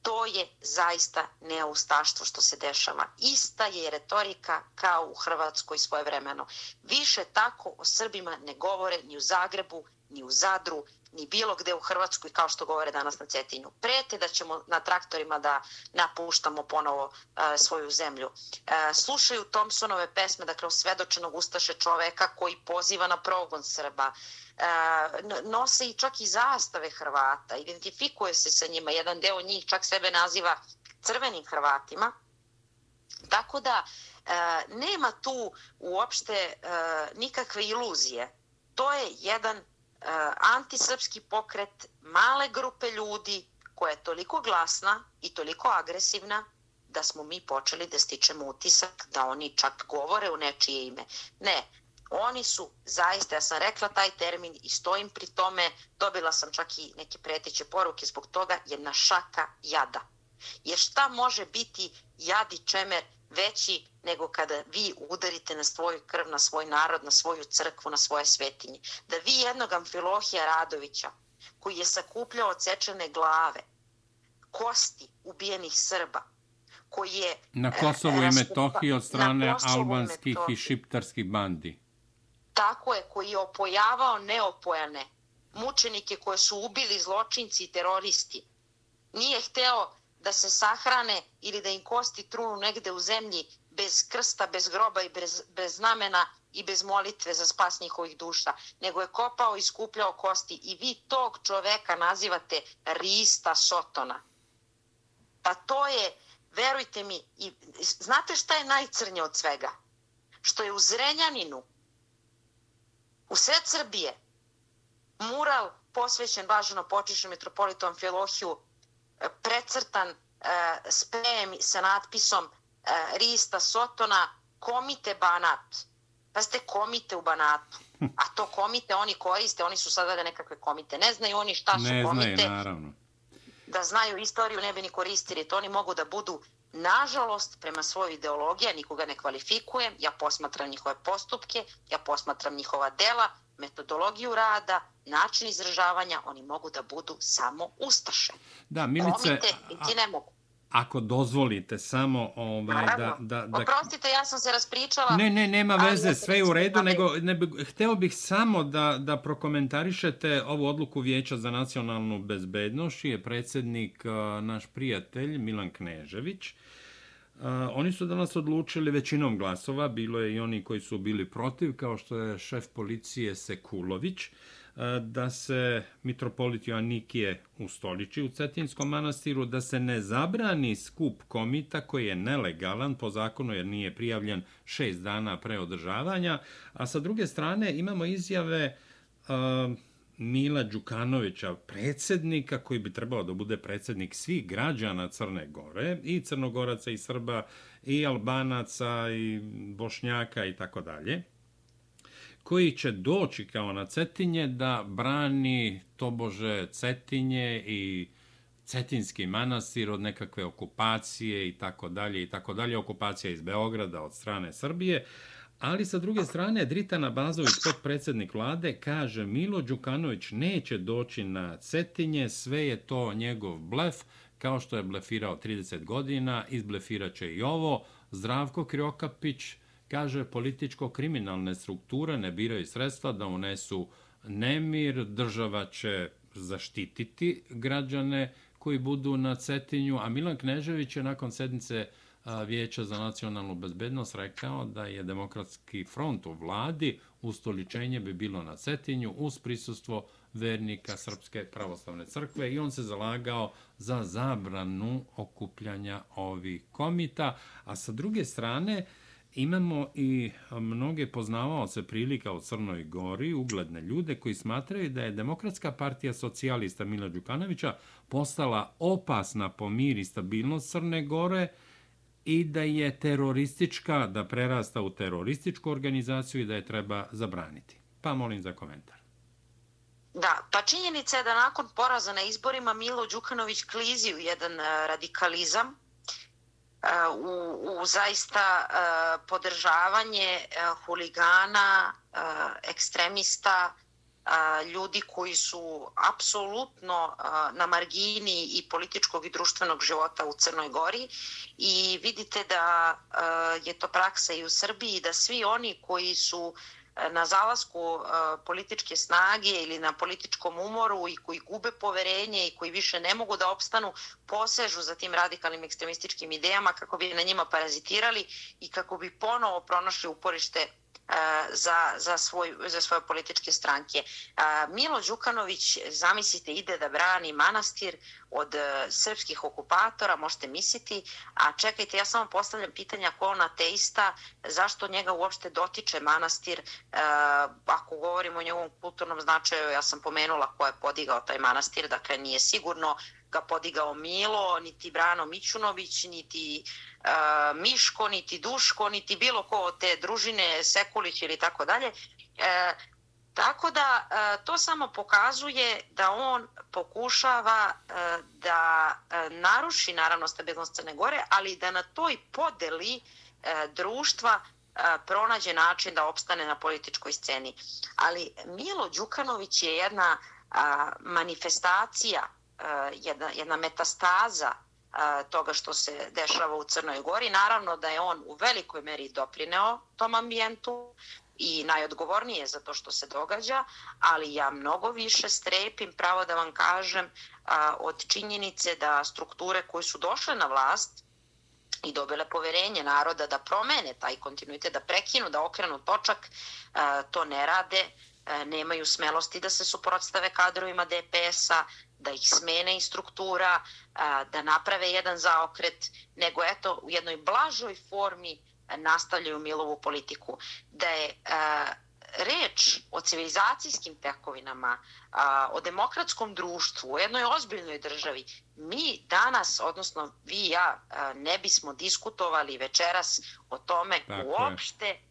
S2: to je zaista neustaštvo što se dešava. Ista je retorika kao u Hrvatskoj svoje vremeno. Više tako o Srbima ne govore ni u Zagrebu, ni u Zadru, ni bilo gde u Hrvatskoj kao što govore danas na Cetinju. Prete da ćemo na traktorima da napuštamo ponovo uh, svoju zemlju. Uh, slušaju Thompsonove pesme, dakle, osvedočenog ustaše čoveka koji poziva na progon Srba. Uh, nose i čak i zastave Hrvata, identifikuje se sa njima. Jedan deo njih čak sebe naziva crvenim Hrvatima. Tako da, uh, nema tu uopšte uh, nikakve iluzije. To je jedan E, antisrpski pokret male grupe ljudi koja je toliko glasna i toliko agresivna da smo mi počeli da stičemo utisak da oni čak govore u nečije ime. Ne, oni su zaista, ja sam rekla taj termin i stojim pri tome, dobila sam čak i neke preteće poruke zbog toga, jedna šaka jada. Jer šta može biti jadi čemer veći nego kada vi udarite na svoju krv, na svoj narod, na svoju crkvu, na svoje svetinje. Da vi jednog Amfilohija Radovića, koji je sakupljao cečene glave, kosti ubijenih Srba, koji je...
S1: Na e, Kosovu i Metohiji od strane albanskih i, i šiptarskih bandi.
S2: Tako je, koji je opojavao neopojane mučenike koje su ubili zločinci i teroristi. Nije hteo da se sahrane ili da im kosti trunu negde u zemlji bez krsta, bez groba i bez, bez znamena i bez molitve za spas njihovih duša, nego je kopao i skupljao kosti i vi tog čoveka nazivate Rista Sotona. Pa to je, verujte mi, i, znate šta je najcrnje od svega? Što je u Zrenjaninu, u sred Srbije, mural posvećen važno počišnom metropolitu Amfilohiju precrtan uh, sprejem sa natpisom Rista Sotona komite Banat. Pa ste komite u Banatu. A to komite oni koriste, oni su sada da nekakve komite. Ne znaju oni šta su
S1: ne
S2: komite.
S1: Ne znaju, naravno.
S2: Da znaju istoriju ne bi ni koristili. To oni mogu da budu Nažalost, prema svojoj ideologiji, nikoga ne kvalifikujem, ja posmatram njihove postupke, ja posmatram njihova dela, metodologiju rada, način izražavanja, oni mogu da budu samo ustaše.
S1: Da, Milice...
S2: Komite, ti ne mogu.
S1: Ako dozvolite samo ovaj, da, da, da...
S2: Oprostite, ja sam se raspričala.
S1: Ne, ne, nema veze, sve je u redu, nego ne, hteo bih samo da, da prokomentarišete ovu odluku Vijeća za nacionalnu bezbednost, je predsednik naš prijatelj Milan Knežević. Oni su danas odlučili većinom glasova, bilo je i oni koji su bili protiv, kao što je šef policije Sekulović, da se mitropolit Joannikije ustoliči u Cetinskom manastiru, da se ne zabrani skup komita koji je nelegalan po zakonu jer nije prijavljen šest dana pre održavanja, a sa druge strane imamo izjave Mila Đukanovića, predsednika koji bi trebao da bude predsednik svih građana Crne Gore, i Crnogoraca, i Srba, i Albanaca, i Bošnjaka i tako dalje, koji će doći kao na Cetinje da brani tobože Cetinje i Cetinski manastir od nekakve okupacije i tako dalje i tako dalje, okupacija iz Beograda od strane Srbije, Ali sa druge strane, Dritana Bazović, podpredsednik vlade, kaže Milo Đukanović neće doći na Cetinje, sve je to njegov blef, kao što je blefirao 30 godina, izblefiraće i ovo. Zdravko Kriokapić kaže političko-kriminalne strukture ne biraju sredstva da unesu nemir, država će zaštititi građane koji budu na Cetinju, a Milan Knežević je nakon sednice Vijeća za nacionalnu bezbednost rekao da je demokratski front u vladi ustoličenje bi bilo na Cetinju uz prisustvo vernika Srpske pravoslavne crkve i on se zalagao za zabranu okupljanja ovih komita, a sa druge strane Imamo i mnoge poznavaoce prilika u Crnoj Gori, ugledne ljude koji smatraju da je Demokratska partija socijalista Mila Đukanovića postala opasna po mir i stabilnost Crne Gore i da je teroristička, da prerasta u terorističku organizaciju i da je treba zabraniti. Pa molim za komentar.
S2: Da, pa činjenica je da nakon poraza na izborima Milo Đukanović klizi u jedan e, radikalizam, u, u zaista podržavanje huligana, ekstremista, ljudi koji su apsolutno na margini i političkog i društvenog života u Crnoj Gori. I vidite da je to praksa i u Srbiji da svi oni koji su na zalasku političke snage ili na političkom umoru i koji gube poverenje i koji više ne mogu da opstanu, posežu za tim radikalnim ekstremističkim idejama kako bi na njima parazitirali i kako bi ponovo pronašli uporište za, za, svoj, za svoje političke stranke. Milo Đukanović, zamislite, ide da brani manastir od e, srpskih okupatora, možete misliti, a čekajte, ja samo postavljam pitanja ko on ateista, zašto njega uopšte dotiče manastir, e, ako govorimo o njegovom kulturnom značaju, ja sam pomenula ko je podigao taj manastir, dakle nije sigurno ga podigao Milo, niti Brano Mićunović, niti uh, Miško, niti Duško, niti bilo ko od te družine, Sekulić ili tako dalje. E, tako da e, to samo pokazuje da on pokušava da naruši naravno stabilnost Crne Gore, ali da na toj podeli društva pronađe način da opstane na političkoj sceni. Ali Milo Đukanović je jedna manifestacija jedna, jedna metastaza toga što se dešava u Crnoj Gori. Naravno da je on u velikoj meri doprineo tom ambijentu i najodgovornije za to što se događa, ali ja mnogo više strepim, pravo da vam kažem, od činjenice da strukture koje su došle na vlast i dobile poverenje naroda da promene taj kontinuitet, da prekinu, da okrenu točak, to ne rade, nemaju smelosti da se suprotstave kadrovima DPS-a, da ih smene i struktura, da naprave jedan zaokret, nego eto u jednoj blažoj formi nastavljaju Milovu politiku. Da je reč o civilizacijskim tekovinama, o demokratskom društvu, o jednoj ozbiljnoj državi, mi danas, odnosno vi i ja, ne bismo diskutovali večeras o tome Tako uopšte je.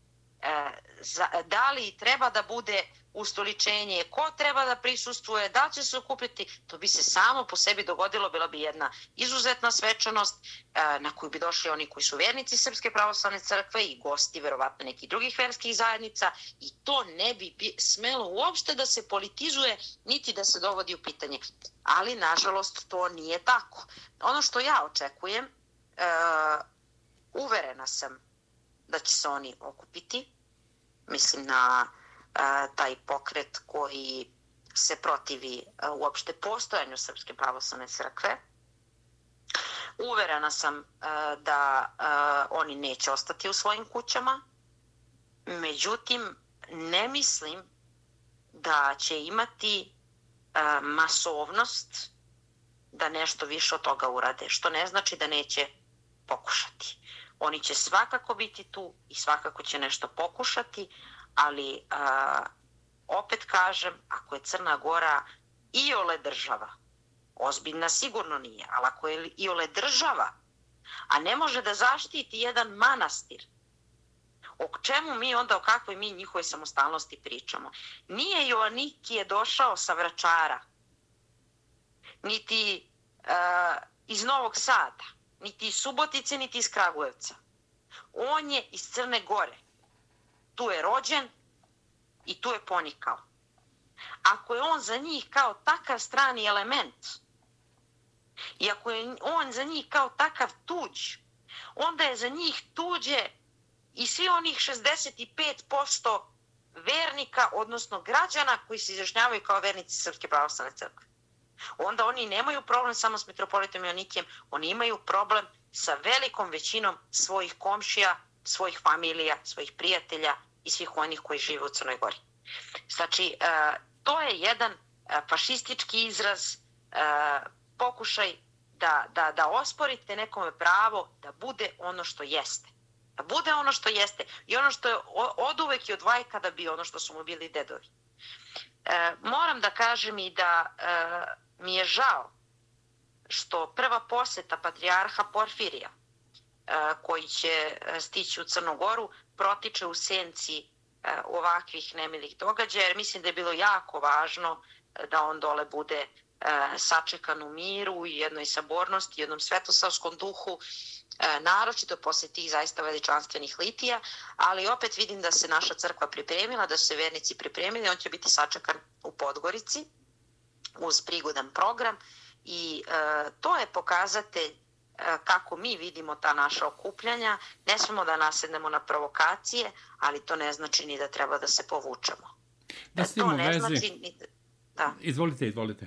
S2: da li treba da bude ustoličenje, ko treba da prisustuje, da će se okupiti, to bi se samo po sebi dogodilo, bila bi jedna izuzetna svečanost e, na koju bi došli oni koji su vernici Srpske pravoslavne crkve i gosti verovatno nekih drugih verskih zajednica i to ne bi smelo uopšte da se politizuje niti da se dovodi u pitanje. Ali, nažalost, to nije tako. Ono što ja očekujem, uh, uverena sam da će se oni okupiti, mislim na taj pokret koji se protivi uopšte postojanju Srpske pravoslavne crkve. Uverena sam da oni neće ostati u svojim kućama, međutim ne mislim da će imati masovnost da nešto više od toga urade, što ne znači da neće pokušati. Oni će svakako biti tu i svakako će nešto pokušati, ali a, opet kažem, ako je Crna Gora i ole država, ozbiljna sigurno nije, ali ako je i ole država, a ne može da zaštiti jedan manastir, o čemu mi onda, o kakvoj mi njihove samostalnosti pričamo? Nije Joannikije došao sa vračara, niti uh, iz Novog Sada, niti iz Subotice, niti iz Kragujevca. On je iz Crne Gore tu je rođen i tu je ponikao. Ako je on za njih kao takav strani element i ako je on za njih kao takav tuđ, onda je za njih tuđe i svi onih 65% vernika, odnosno građana koji se izrašnjavaju kao vernici Srpske pravoslavne crkve. Onda oni nemaju problem samo s metropolitom Jonikijem, oni imaju problem sa velikom većinom svojih komšija svojih familija, svojih prijatelja i svih onih koji žive u Crnoj Gori. Znači, e, to je jedan e, fašistički izraz, e, pokušaj da, da, da osporite nekome pravo da bude ono što jeste. Da bude ono što jeste i ono što je od uvek i od vajka da bi ono što su mu bili dedovi. Moram da kažem i da mi je žao što prva poseta patrijarha Porfirija, koji će stići u Crnogoru, protiče u senci ovakvih nemilih događaja, jer mislim da je bilo jako važno da on dole bude sačekan u miru i jednoj sabornosti, jednom svetosavskom duhu, naročito posle tih zaista veličanstvenih litija, ali opet vidim da se naša crkva pripremila, da su se vernici pripremili, on će biti sačekan u Podgorici uz prigodan program i to je pokazatelj kako mi vidimo ta naša okupljanja. Ne smemo da nasednemo na provokacije, ali to ne znači ni da treba da se povučemo.
S1: Da e, to ne vezi... znači ni da... da. Izvolite, izvolite.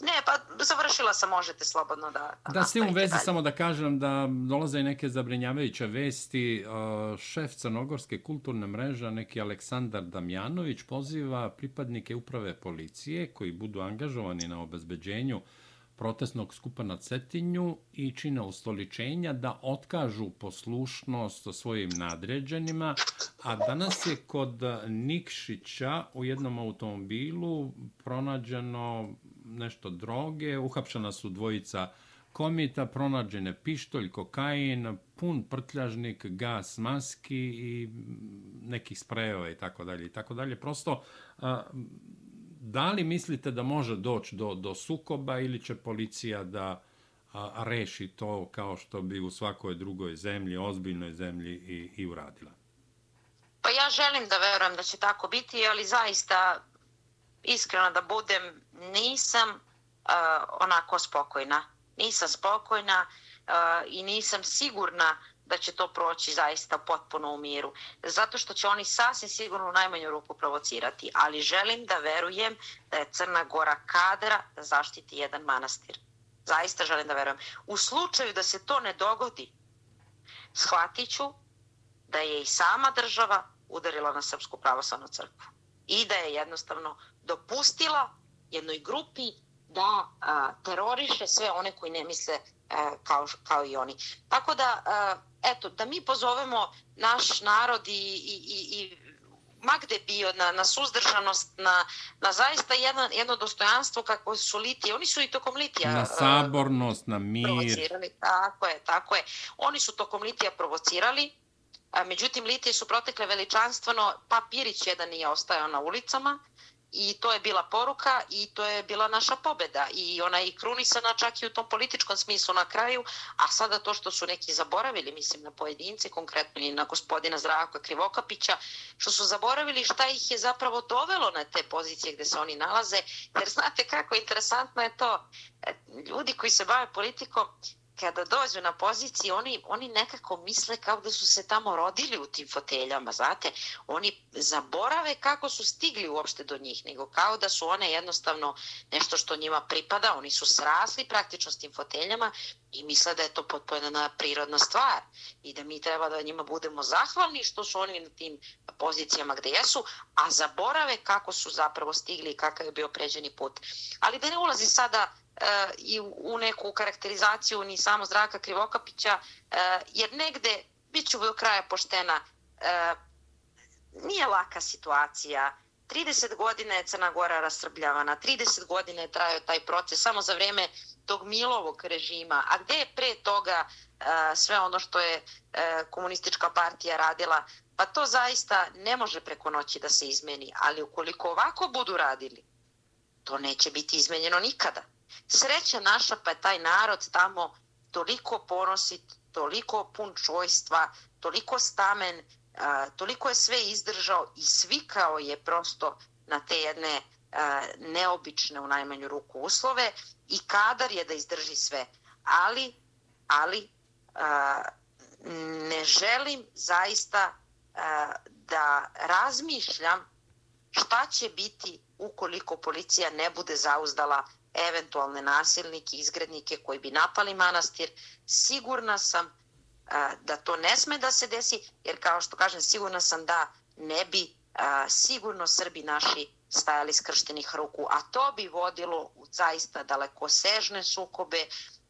S2: Ne, pa završila sam, možete slobodno da...
S1: Da, da s tim u vezi dalje. samo da kažem da dolaze i neke zabrinjavajuće vesti. Šef Crnogorske kulturne mreže, neki Aleksandar Damjanović, poziva pripadnike uprave policije koji budu angažovani na obezbeđenju protestnog skupa na Cetinju i čina ustoličenja da otkažu poslušnost svojim nadređenima, a danas je kod Nikšića u jednom automobilu pronađeno nešto droge, uhapšena su dvojica komita, pronađene pištolj, kokain, pun prtljažnik, gas, maski i nekih sprejeva i tako dalje i tako dalje. Prosto, da li mislite da može doći do, do sukoba ili će policija da a, reši to kao što bi u svakoj drugoj zemlji, ozbiljnoj zemlji i, i uradila?
S2: Pa ja želim da verujem da će tako biti, ali zaista iskreno da budem, nisam uh, onako spokojna. Nisam spokojna uh, i nisam sigurna da će to proći zaista potpuno u miru. Zato što će oni sasvim sigurno u najmanju ruku provocirati. Ali želim da verujem da je Crna Gora kadra da zaštiti jedan manastir. Zaista želim da verujem. U slučaju da se to ne dogodi, shvatit ću da je i sama država udarila na Srpsku pravoslavnu crkvu i da je jednostavno dopustila jednoj grupi da a, teroriše sve one koji ne misle a, kao, kao i oni. Tako da, a, eto, da mi pozovemo naš narod i, i, i, i ma gde bio, na, na suzdržanost, na, na zaista jedno, jedno dostojanstvo kako su litije. Oni su i tokom litija...
S1: Na sabornost, na mir.
S2: Provocirali, tako je, tako je. Oni su tokom litija provocirali, a, međutim litije su protekle veličanstveno, papirić jedan nije ostajao na ulicama, i to je bila poruka i to je bila naša pobeda i ona je krunisana čak i u tom političkom smislu na kraju, a sada to što su neki zaboravili, mislim na pojedince, konkretno i na gospodina Zdravka Krivokapića, što su zaboravili šta ih je zapravo dovelo na te pozicije gde se oni nalaze, jer znate kako interesantno je to, e, ljudi koji se bave politikom, kada dođu na poziciji, oni, oni nekako misle kao da su se tamo rodili u tim foteljama, znate. Oni zaborave kako su stigli uopšte do njih, nego kao da su one jednostavno nešto što njima pripada. Oni su srasli praktično s tim foteljama i misle da je to potpuno prirodna stvar i da mi treba da njima budemo zahvalni što su oni na tim pozicijama gde jesu, a zaborave kako su zapravo stigli i kakav je bio pređeni put. Ali da ne ulazi sada i u neku karakterizaciju ni samo Zdraka Krivokapića, e, jer negde, bit ću do kraja poštena, e, nije laka situacija. 30 godina je Crna Gora rasrbljavana, 30 godina je trajao taj proces samo za vreme tog Milovog režima. A gde je pre toga e, sve ono što je e, komunistička partija radila? Pa to zaista ne može preko noći da se izmeni, ali ukoliko ovako budu radili, to neće biti izmenjeno nikada. Sreća naša pa je taj narod tamo toliko ponosit, toliko pun čojstva, toliko stamen, a, toliko je sve izdržao i svikao je prosto na te jedne a, neobične u najmanju ruku uslove i kadar je da izdrži sve. Ali, ali a, ne želim zaista da razmišljam šta će biti ukoliko policija ne bude zauzdala eventualne nasilnike, izgrednike koji bi napali manastir. Sigurna sam a, da to ne sme da se desi, jer kao što kažem, sigurna sam da ne bi a, sigurno Srbi naši stajali skrštenih ruku, a to bi vodilo u zaista dalekosežne sukobe,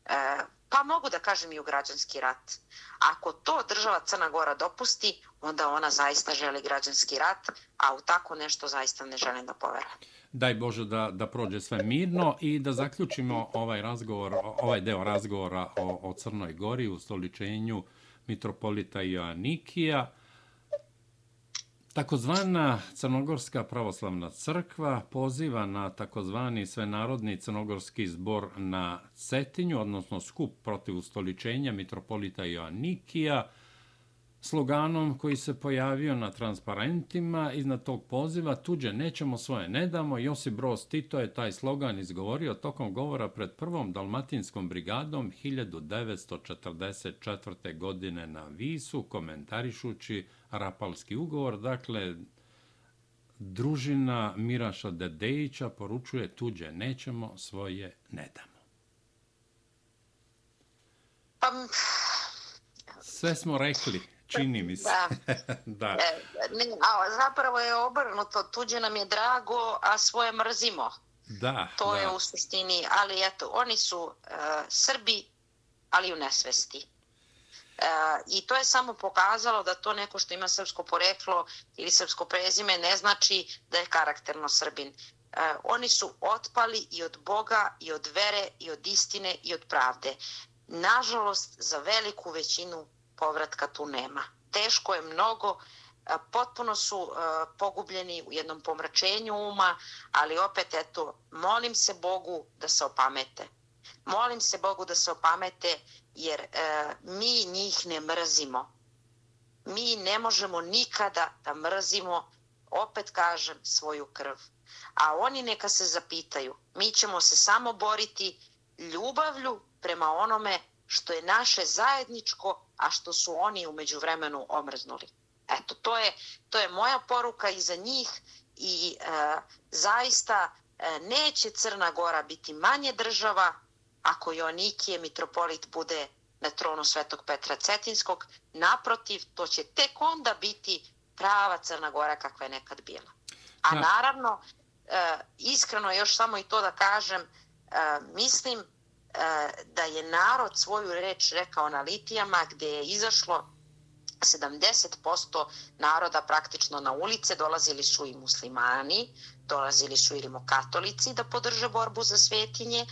S2: a, pa mogu da kažem i u građanski rat. Ako to država Crna Gora dopusti, onda ona zaista želi građanski rat, a u tako nešto zaista ne želim da poverujem.
S1: Daj Bože da, da prođe sve mirno i da zaključimo ovaj razgovor, ovaj deo razgovora o, o Crnoj Gori u stoličenju mitropolita Joannikija. Takozvana Crnogorska pravoslavna crkva poziva na takozvani svenarodni crnogorski zbor na Cetinju, odnosno skup protiv ustoličenja mitropolita Joannikija, sloganom koji se pojavio na transparentima iznad tog poziva tuđe nećemo svoje ne damo. Josip Broz Tito je taj slogan izgovorio tokom govora pred prvom dalmatinskom brigadom 1944. godine na Visu, komentarišući Rapalski ugovor. Dakle, družina Miraša Dedejića poručuje tuđe nećemo, svoje ne damo.
S2: Pa,
S1: Sve smo rekli. Čini mi se.
S2: Da.
S1: da.
S2: E, ne, a zapravo je obrnuto. Tuđe nam je drago, a svoje mrzimo.
S1: Da.
S2: To
S1: da.
S2: je u suštini. Ali eto, oni su uh, Srbi, ali u nesvesti. Uh, I to je samo pokazalo da to neko što ima srpsko poreklo ili srpsko prezime ne znači da je karakterno Srbin. Uh, oni su otpali i od Boga, i od vere, i od istine, i od pravde. Nažalost, za veliku većinu povratka tu nema. Teško je mnogo, potpuno su pogubljeni u jednom pomračenju uma, ali opet eto, molim se Bogu da se opamete. Molim se Bogu da se opamete jer e, mi njih ne mrzimo. Mi ne možemo nikada da mrzimo, opet kažem, svoju krv. A oni neka se zapitaju, mi ćemo se samo boriti ljubavlju prema onome što je naše zajedničko, a što su oni umeđu vremenu omrznuli. Eto, to je, to je moja poruka i za njih i e, zaista e, neće Crna Gora biti manje država ako Joannikije mitropolit bude na tronu Svetog Petra Cetinskog. Naprotiv, to će tek onda biti prava Crna Gora kakva je nekad bila. A da. naravno, e, iskreno još samo i to da kažem, e, mislim da je narod svoju reč rekao na litijama gde je izašlo 70% naroda praktično na ulice, dolazili su i muslimani, dolazili su i rimokatolici da podrže borbu za svetinje,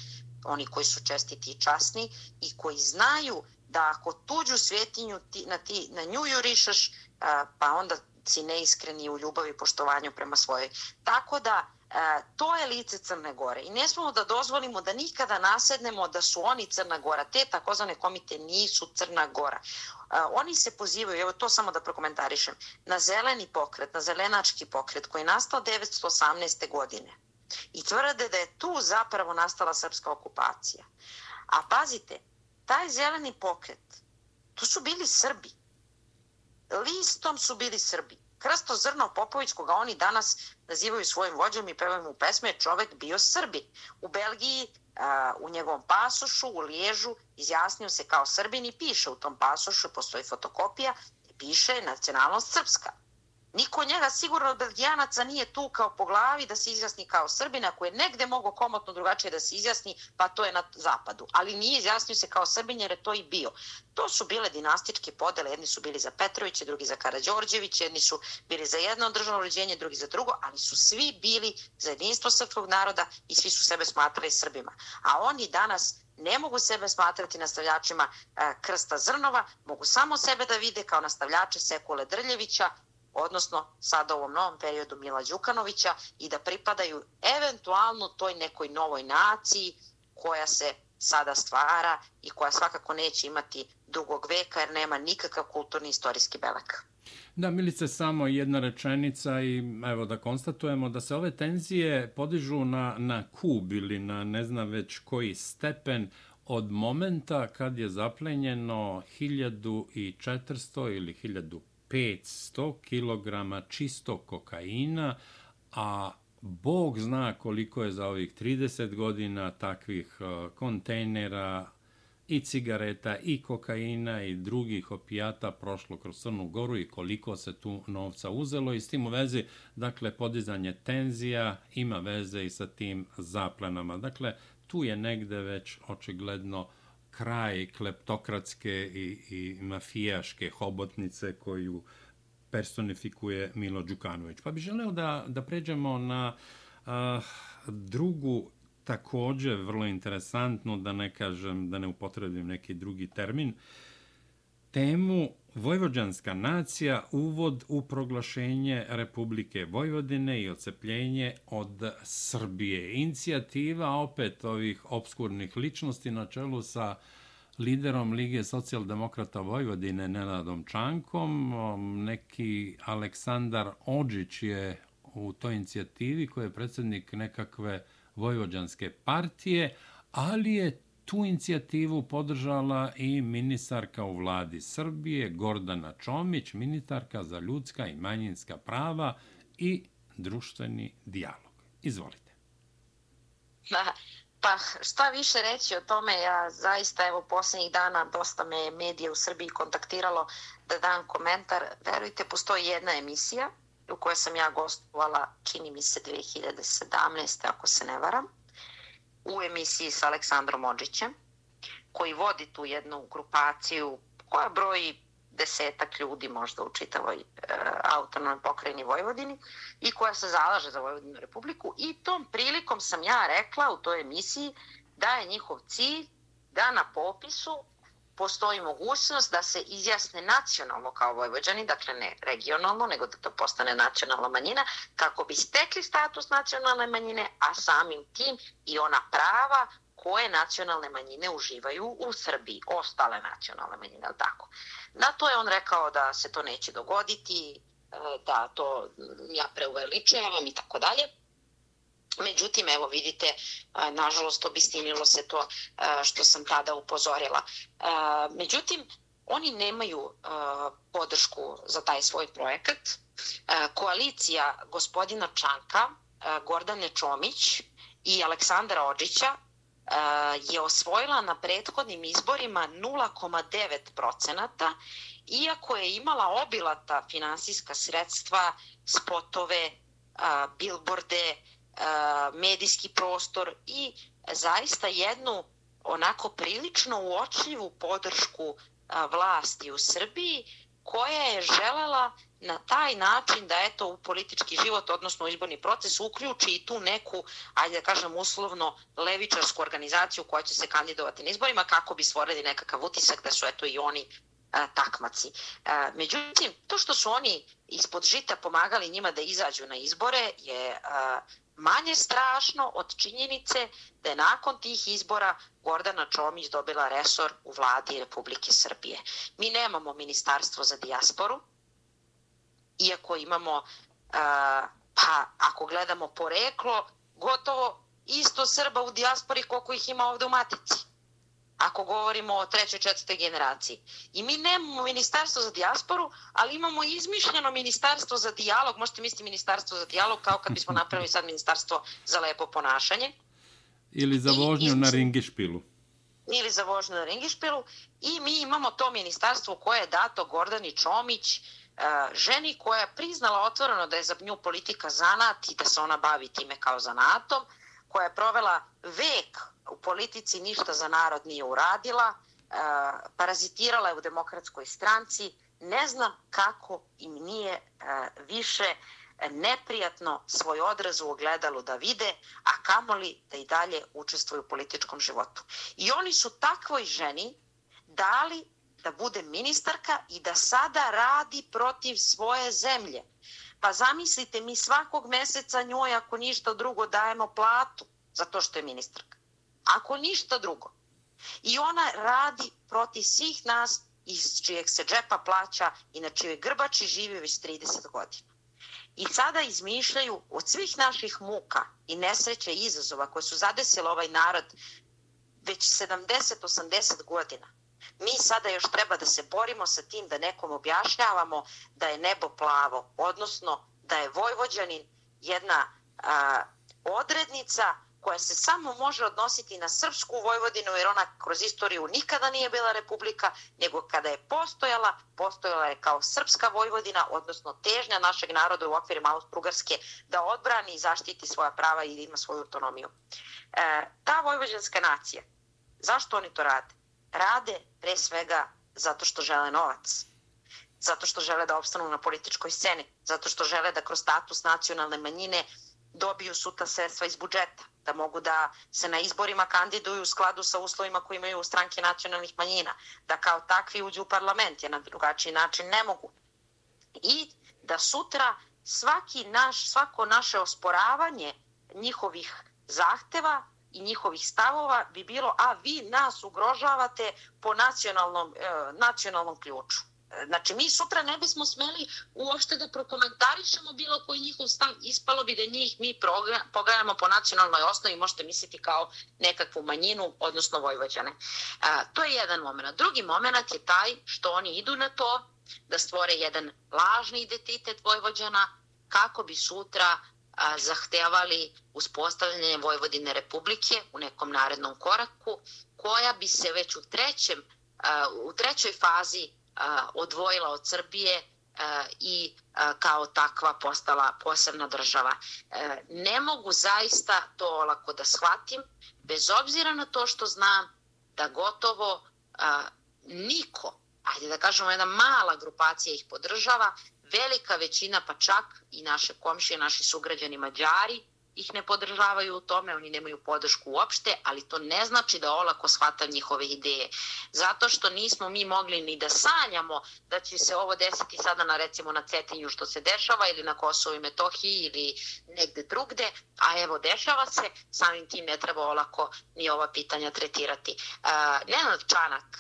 S2: oni koji su čestiti i časni i koji znaju da ako tuđu svetinju ti, na, ti, na nju jurišaš, pa onda si neiskreni u ljubavi i poštovanju prema svojoj. Tako da to je lice Crne Gore i ne smemo da dozvolimo da nikada nasednemo da su oni Crna Gora. Te takozvane komite nisu Crna Gora. E, oni se pozivaju, evo to samo da prokomentarišem, na zeleni pokret, na zelenački pokret koji je nastao 1918. godine i tvrde da je tu zapravo nastala srpska okupacija. A pazite, taj zeleni pokret, to su bili Srbi. Listom su bili Srbi. Krsto Zrno Popović, koga oni danas nazivaju svojim vođom i pevaju mu pesme, je čovek bio Srbin. U Belgiji, u njegovom pasošu, u Liježu, izjasnio se kao Srbin i piše u tom pasošu, postoji fotokopija, piše nacionalnost srpska. Niko njega sigurno od Belgijanaca nije tu kao po glavi da se izjasni kao Srbina koji je negde mogo komotno drugačije da se izjasni, pa to je na zapadu. Ali nije izjasnio se kao Srbin jer je to i bio. To su bile dinastičke podele, jedni su bili za Petrovića, drugi za Karadžorđević, jedni su bili za jedno državno uređenje, drugi za drugo, ali su svi bili za jedinstvo srpskog naroda i svi su sebe smatrali Srbima. A oni danas ne mogu sebe smatrati nastavljačima e, Krsta Zrnova, mogu samo sebe da vide kao nastavljače Sekule Drljevića, odnosno sada u ovom novom periodu Mila Đukanovića i da pripadaju eventualno toj nekoj novoj naciji koja se sada stvara i koja svakako neće imati dugog veka jer nema nikakav kulturni istorijski belek.
S1: Da, Milice, samo jedna rečenica i evo da konstatujemo da se ove tenzije podižu na, na kub ili na ne znam već koji stepen od momenta kad je zaplenjeno 1400 ili 1500 500 kg čistog kokaina, a Bog zna koliko je za ovih 30 godina takvih uh, kontejnera i cigareta i kokaina i drugih opijata prošlo kroz Crnu Goru i koliko se tu novca uzelo i s tim u vezi, dakle, podizanje tenzija ima veze i sa tim zaplenama. Dakle, tu je negde već očigledno kraj kleptokratske i, i mafijaške hobotnice koju personifikuje Milo Đukanović. Pa bih želeo da, da pređemo na a, drugu takođe vrlo interesantnu, da ne kažem, da ne upotrebim neki drugi termin, temu Vojvođanska nacija, uvod u proglašenje Republike Vojvodine i ocepljenje od Srbije. Inicijativa opet ovih obskurnih ličnosti na čelu sa liderom Lige socijaldemokrata Vojvodine Nenadom Čankom. Neki Aleksandar Ođić je u toj inicijativi koji je predsednik nekakve Vojvođanske partije, ali je tu inicijativu podržala i ministarka u vladi Srbije Gordana Čomić, ministarka za ljudska i manjinska prava i društveni dijalog. Izvolite.
S2: Pa šta više reći o tome, ja zaista evo poslednjih dana dosta me medije u Srbiji kontaktiralo da dam komentar. Verujte, postoji jedna emisija u kojoj sam ja gostovala, čini mi se 2017. ako se ne varam, u emisiji sa Aleksandrom Ođićem, koji vodi tu jednu grupaciju koja broji desetak ljudi možda u čitavoj e, autonomnoj pokrajini Vojvodini i koja se zalaže za Vojvodinu republiku i tom prilikom sam ja rekla u toj emisiji da je njihov cilj da na popisu postoji mogućnost da se izjasne nacionalno kao Vojvođani, dakle ne regionalno, nego da to postane nacionalna manjina, kako bi stekli status nacionalne manjine, a samim tim i ona prava koje nacionalne manjine uživaju u Srbiji, ostale nacionalne manjine, ali tako. Na to je on rekao da se to neće dogoditi, e, da to ja preuveličavam i tako dalje. Međutim, evo vidite, nažalost obistinilo se to što sam tada upozorila. Međutim, oni nemaju podršku za taj svoj projekat. Koalicija gospodina Čanka, Gordane Čomić i Aleksandra Ođića je osvojila na prethodnim izborima 0,9 procenata, iako je imala obilata finansijska sredstva, spotove, bilborde, medijski prostor i zaista jednu onako prilično uočljivu podršku vlasti u Srbiji koja je želela na taj način da eto u politički život, odnosno u izborni proces, uključi i tu neku, ajde da kažem uslovno, levičarsku organizaciju koja će se kandidovati na izborima kako bi stvorili nekakav utisak da su eto i oni a, takmaci. A, međutim, to što su oni ispod žita pomagali njima da izađu na izbore je a, manje strašno od činjenice da je nakon tih izbora Gordana Čomić dobila resor u vladi Republike Srbije. Mi nemamo ministarstvo za dijasporu, iako imamo, pa ako gledamo poreklo, gotovo isto Srba u dijaspori koliko ih ima ovde u Matici ako govorimo o trećoj, četvrtoj generaciji. I mi nemamo ministarstvo za dijasporu, ali imamo izmišljeno ministarstvo za dijalog, možete misliti ministarstvo za dijalog kao kad bismo napravili sad ministarstvo za lepo ponašanje.
S1: Ili za vožnju I, na ringišpilu.
S2: Ili za vožnju na ringišpilu. I mi imamo to ministarstvo koje je dato Gordani Čomić, e, ženi koja je priznala otvoreno da je za nju politika zanat i da se ona bavi time kao zanatom, koja je provela vek u politici ništa za narod nije uradila, e, parazitirala je u demokratskoj stranci, ne znam kako im nije e, više neprijatno svoj odraz u ogledalu da vide, a kamoli da i dalje učestvuju u političkom životu. I oni su takvoj ženi dali da bude ministarka i da sada radi protiv svoje zemlje. Pa zamislite, mi svakog meseca njoj, ako ništa drugo, dajemo platu zato što je ministarka ako ništa drugo. I ona radi protiv svih nas iz čijeg se džepa plaća i na čijoj grbači živi već 30 godina. I sada izmišljaju od svih naših muka i nesreće i izazova koje su zadesile ovaj narod već 70-80 godina. Mi sada još treba da se borimo sa tim da nekom objašnjavamo da je nebo plavo, odnosno da je Vojvođanin jedna a, odrednica koja se samo može odnositi na srpsku Vojvodinu, jer ona kroz istoriju nikada nije bila republika, nego kada je postojala, postojala je kao srpska Vojvodina, odnosno težnja našeg naroda u okvirima Austro-Ugarske da odbrani i zaštiti svoja prava i da ima svoju autonomiju. E, ta vojvođanska nacija, zašto oni to rade? rade pre svega zato što žele novac, zato što žele da opstanu na političkoj sceni, zato što žele da kroz status nacionalne manjine dobiju suta sredstva iz budžeta, da mogu da se na izborima kandiduju u skladu sa uslovima koje imaju stranke nacionalnih manjina, da kao takvi uđu u parlament, jer na drugačiji način ne mogu. I da sutra svaki naš, svako naše osporavanje njihovih zahteva i njihovih stavova bi bilo, a vi nas ugrožavate po nacionalnom, e, nacionalnom ključu. Znači, mi sutra ne bismo smeli uopšte da prokomentarišemo bilo koji njihov stav. Ispalo bi da njih mi pogledamo po nacionalnoj osnovi, možete misliti kao nekakvu manjinu, odnosno Vojvođane. A, to je jedan moment. Drugi moment je taj što oni idu na to da stvore jedan lažni identitet Vojvođana kako bi sutra a, zahtevali uspostavljanje Vojvodine Republike u nekom narednom koraku, koja bi se već u, trećem, a, u trećoj fazi odvojila od Srbije i kao takva postala posebna država. E, ne mogu zaista to olako da shvatim, bez obzira na to što znam da gotovo niko, ajde da kažemo jedna mala grupacija ih podržava, velika većina pa čak i naše komšije, naši sugrađani Mađari, ih ne podržavaju u tome, oni nemaju podršku uopšte, ali to ne znači da olako shvatam njihove ideje. Zato što nismo mi mogli ni da sanjamo da će se ovo desiti sada na recimo na Cetinju što se dešava ili na Kosovo i Metohiji ili negde drugde, a evo dešava se, samim tim ne treba olako ni ova pitanja tretirati. Uh, Nenad Čanak,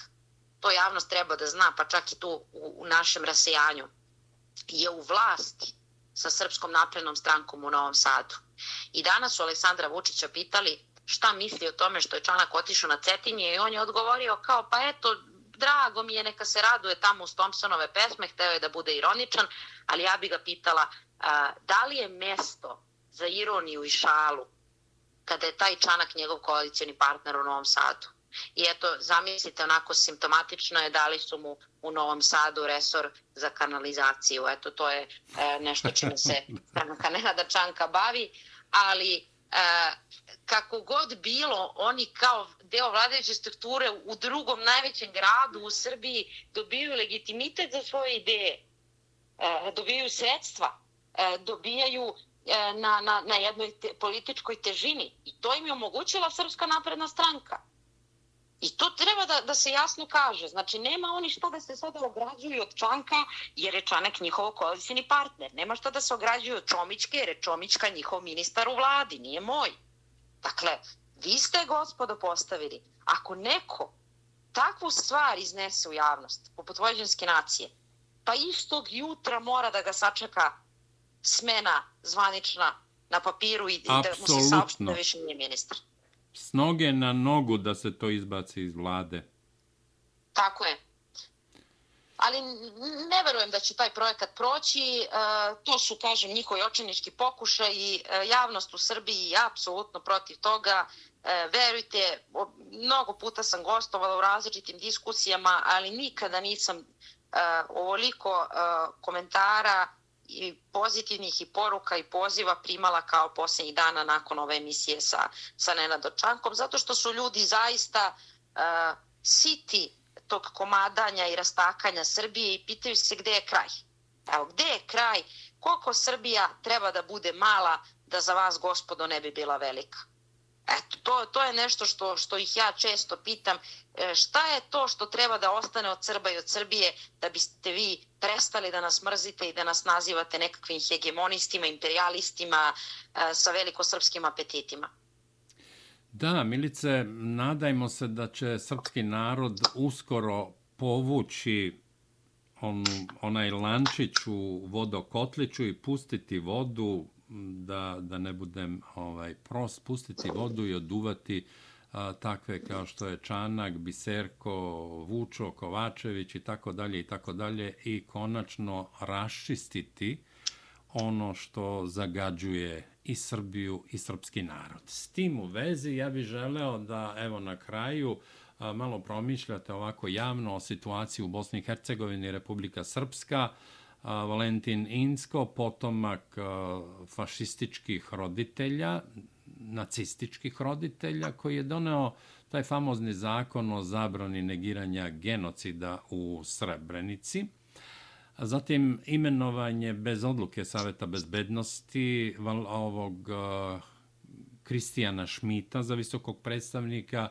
S2: to javnost treba da zna, pa čak i tu u, u našem rasejanju, je u vlasti sa Srpskom naprednom strankom u Novom Sadu. I danas su Aleksandra Vučića pitali šta misli o tome što je Čanak otišao na Cetinje i on je odgovorio kao pa eto, drago mi je, neka se raduje tamo uz Thompsonove pesme, hteo je da bude ironičan, ali ja bi ga pitala a, da li je mesto za ironiju i šalu kada je taj Čanak njegov koalicijani partner u Novom Sadu. I eto, zamislite, onako simptomatično je dali su mu u Novom Sadu resor za kanalizaciju. Eto, to je e, nešto čime se Nenada Čanka bavi, ali e, kako god bilo, oni kao deo vladajuće strukture u drugom najvećem gradu u Srbiji dobiju legitimitet za svoje ideje, e, dobijaju sredstva, e, dobijaju e, na, na, na jednoj te, političkoj težini. I to im je omogućila Srpska napredna stranka. I to treba da, da se jasno kaže. Znači, nema oni što da se sada ograđuju od Čanka, jer je Čanak njihov koalicijni partner. Nema što da se ograđuju od Čomićke, jer je Čomićka njihov ministar u vladi, nije moj. Dakle, vi ste, gospodo, postavili. Ako neko takvu stvar iznese u javnost, poput vođenske nacije, pa istog jutra mora da ga sačeka smena zvanična na papiru i Absolutno. da mu se saopšte da više nije ministar
S1: s noge na nogu da se to izbaci iz vlade.
S2: Tako je. Ali ne verujem da će taj projekat proći. E, to su, kažem, njihovi očinički pokušaj i e, javnost u Srbiji je apsolutno protiv toga. E, verujte, mnogo puta sam gostovala u različitim diskusijama, ali nikada nisam ovoliko komentara i pozitivnih i poruka i poziva primala kao posljednjih dana nakon ove emisije sa, sa Nenadom Čankom, zato što su ljudi zaista uh, siti tog komadanja i rastakanja Srbije i pitaju se gde je kraj. Evo, gde je kraj? Koliko Srbija treba da bude mala da za vas, gospodo, ne bi bila velika? Eto, to, to je nešto što, što ih ja često pitam. E, šta je to što treba da ostane od Srba i od Srbije da biste vi prestali da nas mrzite i da nas nazivate nekakvim hegemonistima, imperialistima e, sa velikosrpskim apetitima?
S1: Da, Milice, nadajmo se da će srpski narod uskoro povući on, onaj lančić u vodokotliću i pustiti vodu da, da ne budem ovaj, prost, pustiti vodu i oduvati a, takve kao što je Čanak, Biserko, Vučo, Kovačević i tako dalje i tako dalje i konačno raščistiti ono što zagađuje i Srbiju i srpski narod. S tim u vezi ja bih želeo da evo na kraju a, malo promišljate ovako javno o situaciji u Bosni i Hercegovini Republika Srpska, Valentin Insko, potomak fašističkih roditelja, nacističkih roditelja, koji je doneo taj famozni zakon o zabrani negiranja genocida u Srebrenici, Zatim imenovanje bez odluke Saveta bezbednosti ovog Kristijana Šmita za visokog predstavnika.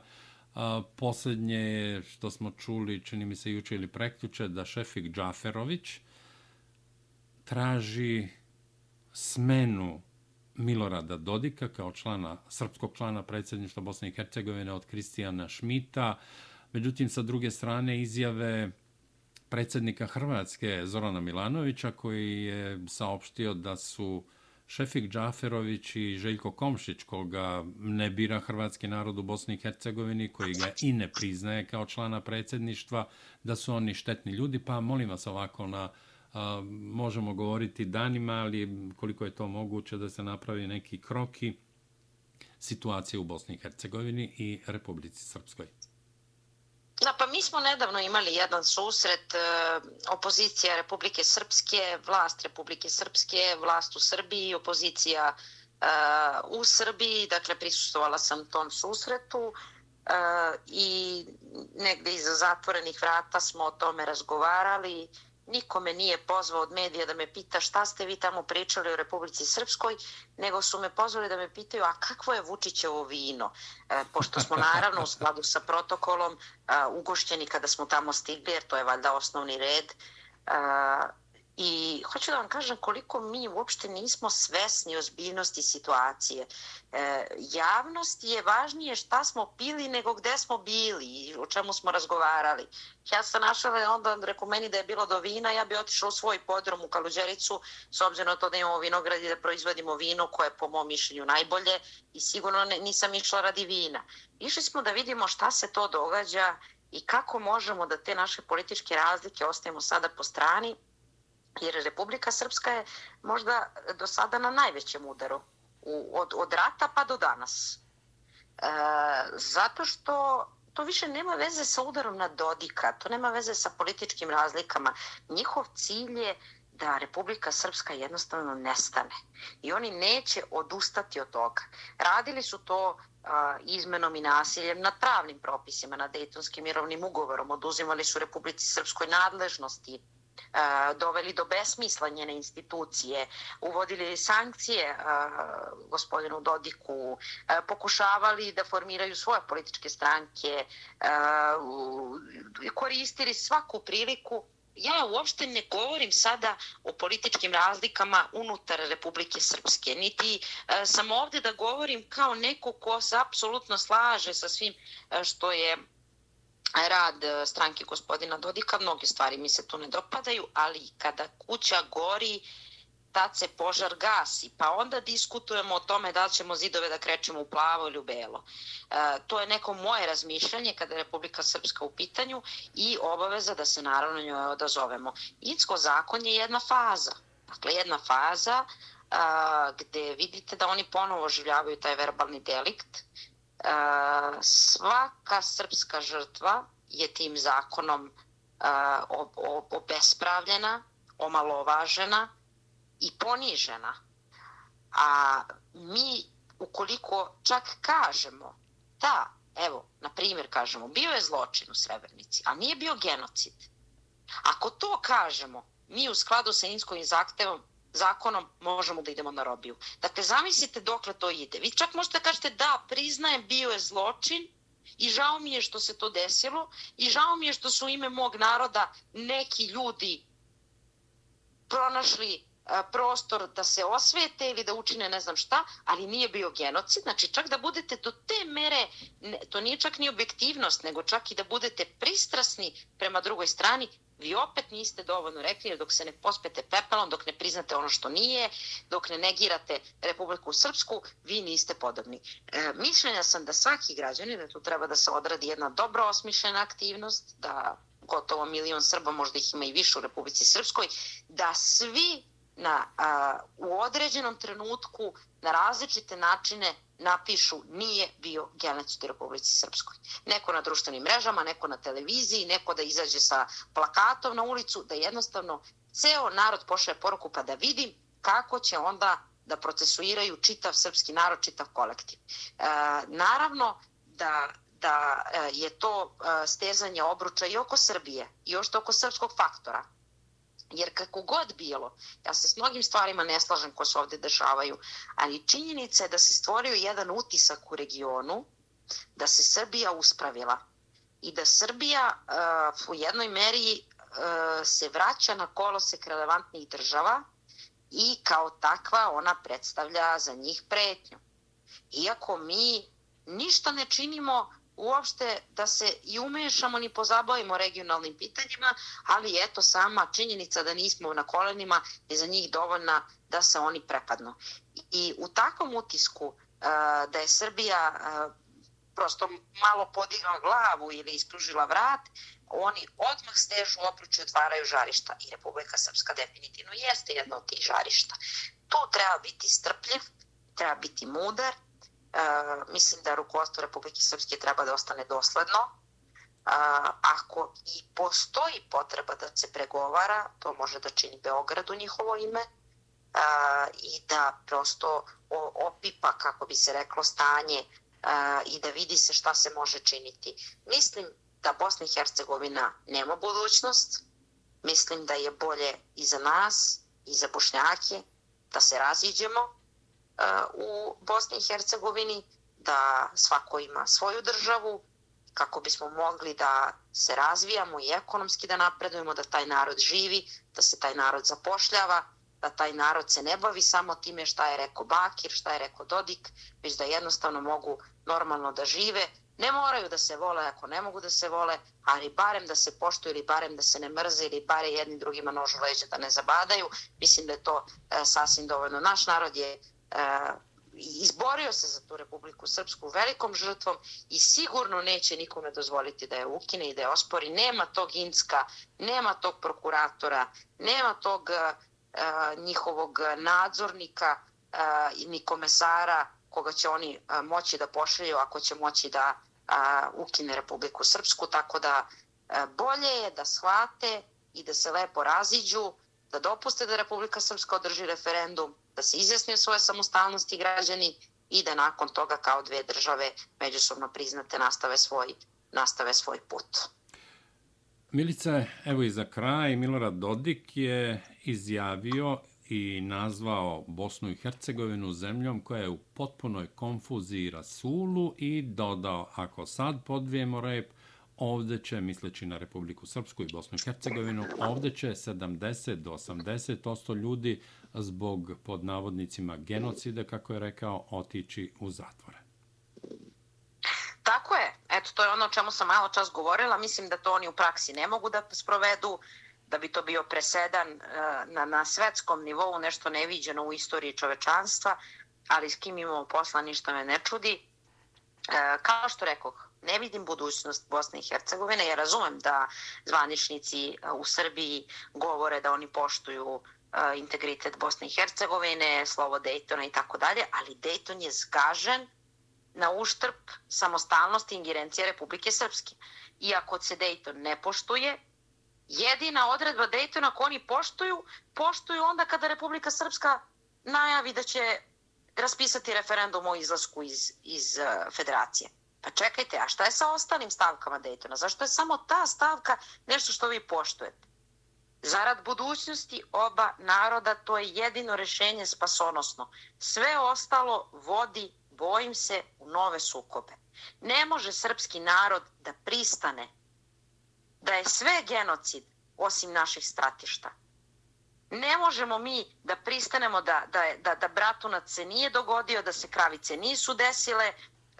S1: Poslednje je što smo čuli, čini mi se juče ili preključe, da Šefik Džaferović traži smenu Milorada Dodika kao člana, srpskog člana predsjedništva Bosne i Hercegovine od Kristijana Šmita. Međutim, sa druge strane, izjave predsjednika Hrvatske Zorana Milanovića koji je saopštio da su Šefik Džaferović i Željko Komšić, koga ne bira hrvatski narod u Bosni i Hercegovini, koji ga i ne priznaje kao člana predsjedništva, da su oni štetni ljudi, pa molim vas ovako na a, možemo govoriti danima, ali koliko je to moguće da se napravi neki kroki situacije u Bosni i Hercegovini i Republici Srpskoj.
S2: Da, pa mi smo nedavno imali jedan susret e, opozicija Republike Srpske, vlast Republike Srpske, vlast u Srbiji, opozicija e, u Srbiji, dakle prisustovala sam tom susretu e, i negde iza zatvorenih vrata smo o tome razgovarali niko me nije pozvao od medija da me pita šta ste vi tamo pričali o Republici Srpskoj, nego su me pozvali da me pitaju a kakvo je Vučićevo vino, e, pošto smo naravno u skladu sa protokolom e, ugošćeni kada smo tamo stigli, jer to je valjda osnovni red, e, I hoću da vam kažem koliko mi uopšte nismo svesni ozbiljnosti situacije. E, javnost je važnije šta smo pili nego gde smo bili i o čemu smo razgovarali. Ja sam našla onda rekao meni da je bilo do vina, ja bi otišla u svoj podrom u Kaluđericu s obzirom na to da imamo vinograd i da proizvodimo vino koje je po mom mišljenju najbolje i sigurno ne, nisam išla radi vina. Išli smo da vidimo šta se to događa i kako možemo da te naše političke razlike ostavimo sada po strani jer Republika Srpska je možda do sada na najvećem udaru u, od, od rata pa do danas. E, zato što to više nema veze sa udarom na Dodika, to nema veze sa političkim razlikama. Njihov cilj je da Republika Srpska jednostavno nestane. I oni neće odustati od toga. Radili su to a, izmenom i nasiljem nad pravnim propisima, nad Dejtonskim mirovnim ugovorom. Oduzimali su Republici Srpskoj nadležnosti doveli do besmisla njene institucije, uvodili sankcije gospodinu Dodiku, pokušavali da formiraju svoje političke stranke, koristili svaku priliku. Ja uopšte ne govorim sada o političkim razlikama unutar Republike Srpske, niti sam ovde da govorim kao neko ko se apsolutno slaže sa svim što je rad e, stranke gospodina Dodika, mnoge stvari mi se tu ne dopadaju, ali kada kuća gori, tad se požar gasi, pa onda diskutujemo o tome da ćemo zidove da krećemo u plavo ili u belo. E, to je neko moje razmišljanje kada je Republika Srpska u pitanju i obaveza da se naravno njoj odazovemo. Insko zakon je jedna faza, dakle jedna faza a, gde vidite da oni ponovo oživljavaju taj verbalni delikt, svaka srpska žrtva je tim zakonom obespravljena, omalovažena i ponižena. A mi, ukoliko čak kažemo da, evo, na primjer kažemo, bio je zločin u Srebrnici, a nije bio genocid. Ako to kažemo, mi u skladu sa inskovim zahtevom zakonom možemo da idemo na robiju. Dakle, zamislite dokle to ide. Vi čak možete da kažete da, priznajem, bio je zločin i žao mi je što se to desilo i žao mi je što su ime mog naroda neki ljudi pronašli prostor da se osvete ili da učine ne znam šta, ali nije bio genocid. Znači čak da budete do te mere, to nije čak ni objektivnost, nego čak i da budete pristrasni prema drugoj strani, vi opet niste dovoljno rekli, jer dok se ne pospete pepelom, dok ne priznate ono što nije, dok ne negirate Republiku Srpsku, vi niste podobni. E, mišljenja sam da svaki građanin, da tu treba da se odradi jedna dobro osmišljena aktivnost, da gotovo milion Srba, možda ih ima i više u Republici Srpskoj, da svi na, a, u određenom trenutku na različite načine napišu nije bio genocid u Republici Srpskoj. Neko na društvenim mrežama, neko na televiziji, neko da izađe sa plakatom na ulicu, da jednostavno ceo narod pošle poruku pa da vidim kako će onda da procesuiraju čitav srpski narod, čitav kolektiv. E, naravno da da e, je to e, stezanje obruča i oko Srbije i još oko srpskog faktora. Jer kako god bilo, ja se s mnogim stvarima ne slažem koje se ovde dešavaju, ali činjenica je da se stvorio jedan utisak u regionu da se Srbija uspravila i da Srbija uh, u jednoj meri uh, se vraća na kolosek relevantnih država i kao takva ona predstavlja za njih pretnju. Iako mi ništa ne činimo uopšte da se i umešamo ni pozabavimo regionalnim pitanjima, ali eto sama činjenica da nismo na kolenima je za njih dovoljna da se oni prepadnu. I u takvom utisku uh, da je Srbija uh, prosto malo podigla glavu ili ispružila vrat, oni odmah stežu opruču i otvaraju žarišta. I Republika Srpska definitivno jeste jedna od tih žarišta. Tu treba biti strpljiv, treba biti mudar, E, mislim da rukovodstvo Republike Srpske treba da ostane dosledno. E, ako i postoji potreba da se pregovara, to može da čini Beograd u njihovo ime e, i da prosto opipa, kako bi se reklo, stanje i da vidi se šta se može činiti. Mislim da Bosna i Hercegovina nema budućnost, mislim da je bolje i za nas i za Bošnjake da se raziđemo, u Bosni i Hercegovini, da svako ima svoju državu, kako bismo mogli da se razvijamo i ekonomski da napredujemo, da taj narod živi, da se taj narod zapošljava, da taj narod se ne bavi samo time šta je rekao Bakir, šta je rekao Dodik, već da jednostavno mogu normalno da žive. Ne moraju da se vole ako ne mogu da se vole, ali barem da se poštuju ili barem da se ne mrze ili bare jedni drugima nožu leđa da ne zabadaju. Mislim da je to e, sasvim dovoljno. Naš narod je izborio se za tu Republiku Srpsku velikom žrtvom i sigurno neće nikome dozvoliti da je ukine i da je ospori. Nema tog Inska, nema tog prokuratora, nema tog uh, njihovog nadzornika uh, ni komesara koga će oni uh, moći da pošalju ako će moći da ukine Republiku Srpsku. Tako da bolje je da shvate i da se lepo raziđu, da dopuste da Republika Srpska održi referendum, da se izjasne svoje samostalnosti građani i da nakon toga kao dve države međusobno priznate nastave svoj, nastave svoj put.
S1: Milice, evo i za kraj, Milorad Dodik je izjavio i nazvao Bosnu i Hercegovinu zemljom koja je u potpunoj konfuziji rasulu i dodao, ako sad podvijemo rep, ovde će, misleći na Republiku Srpsku i Bosnu i Hercegovinu, ovde će 70 do 80% ljudi zbog pod navodnicima genocida, kako je rekao, otići u zatvore.
S2: Tako je. Eto, to je ono o čemu sam malo čas govorila. Mislim da to oni u praksi ne mogu da sprovedu, da bi to bio presedan e, na, na svetskom nivou, nešto neviđeno u istoriji čovečanstva, ali s kim imamo posla ništa me ne čudi. E, kao što rekoh, ne vidim budućnost Bosne i Hercegovine. Ja razumem da zvaničnici e, u Srbiji govore da oni poštuju integritet Bosne i Hercegovine, slovo Dejtona i tako dalje, ali Dejton je zgažen na uštrb samostalnosti ingerencije Republike Srpske. Iako se Dejton ne poštuje, jedina odredba Dejtona koju oni poštuju, poštuju onda kada Republika Srpska najavi da će raspisati referendum o izlasku iz, iz uh, federacije. Pa čekajte, a šta je sa ostalim stavkama Daytona? Zašto je samo ta stavka nešto što vi poštujete? Zarad budućnosti oba naroda to je jedino rešenje spasonosno. Sve ostalo vodi, bojim se, u nove sukobe. Ne može srpski narod da pristane da je sve genocid osim naših stratišta. Ne možemo mi da pristanemo da, da, da, da Bratunac se nije dogodio, da se kravice nisu desile,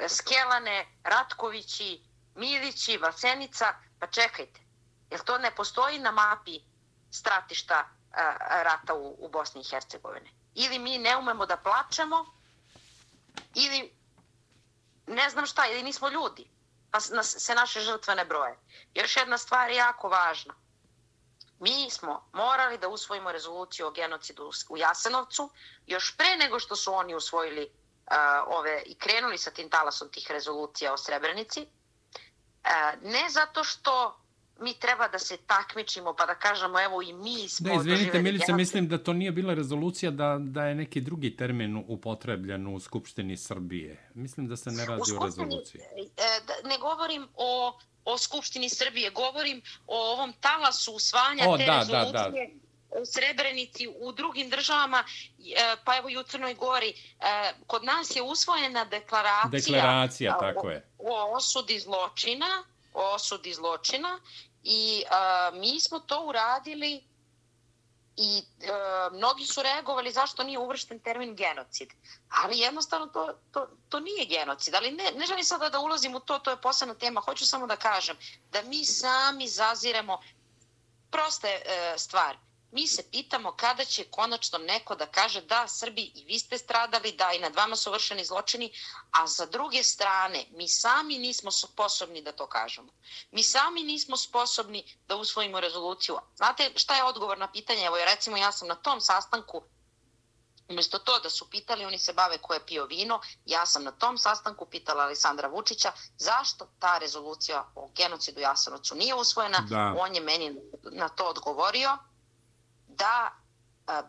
S2: Skelane, Ratkovići, Milići, Vasenica, pa čekajte, jer to ne postoji na mapi stratišta rata u, u Bosni i Hercegovine? Ili mi ne umemo da plačemo, ili ne znam šta, ili nismo ljudi, pa se naše žrtve ne broje. Još jedna stvar je jako važna. Mi smo morali da usvojimo rezoluciju o genocidu u Jasenovcu još pre nego što su oni usvojili ove i krenuli sa tim talasom tih rezolucija o Srebrenici. Ne zato što mi treba da se takmičimo pa da kažemo evo i mi smo
S1: Da, izvinite Milice, mislim da to nije bila rezolucija da, da je neki drugi termin upotrebljen u Skupštini Srbije. Mislim da se ne radi o rezoluciji.
S2: E, da, ne govorim o, o Skupštini Srbije, govorim o ovom talasu usvanja o, te da, rezolucije. Da, da u Srebrenici, u drugim državama, e, pa evo i u Crnoj Gori, e, kod nas je usvojena deklaracija,
S1: deklaracija tako je.
S2: o osudi zločina, osudi zločina i a, mi smo to uradili i a, mnogi su reagovali zašto nije uvršten termin genocid. Ali jednostavno to, to, to nije genocid. Ali ne, ne želim sada da ulazim u to, to je posebna tema. Hoću samo da kažem da mi sami zaziremo proste e, stvari mi se pitamo kada će konačno neko da kaže da Srbi i vi ste stradali, da i nad vama su vršeni zločini, a za druge strane mi sami nismo sposobni da to kažemo. Mi sami nismo sposobni da usvojimo rezoluciju. Znate šta je odgovor na pitanje? Evo recimo ja sam na tom sastanku Umesto to da su pitali, oni se bave ko je pio vino, ja sam na tom sastanku pitala Aleksandra Vučića zašto ta rezolucija o genocidu Jasenovcu nije usvojena. Da. On je meni na to odgovorio da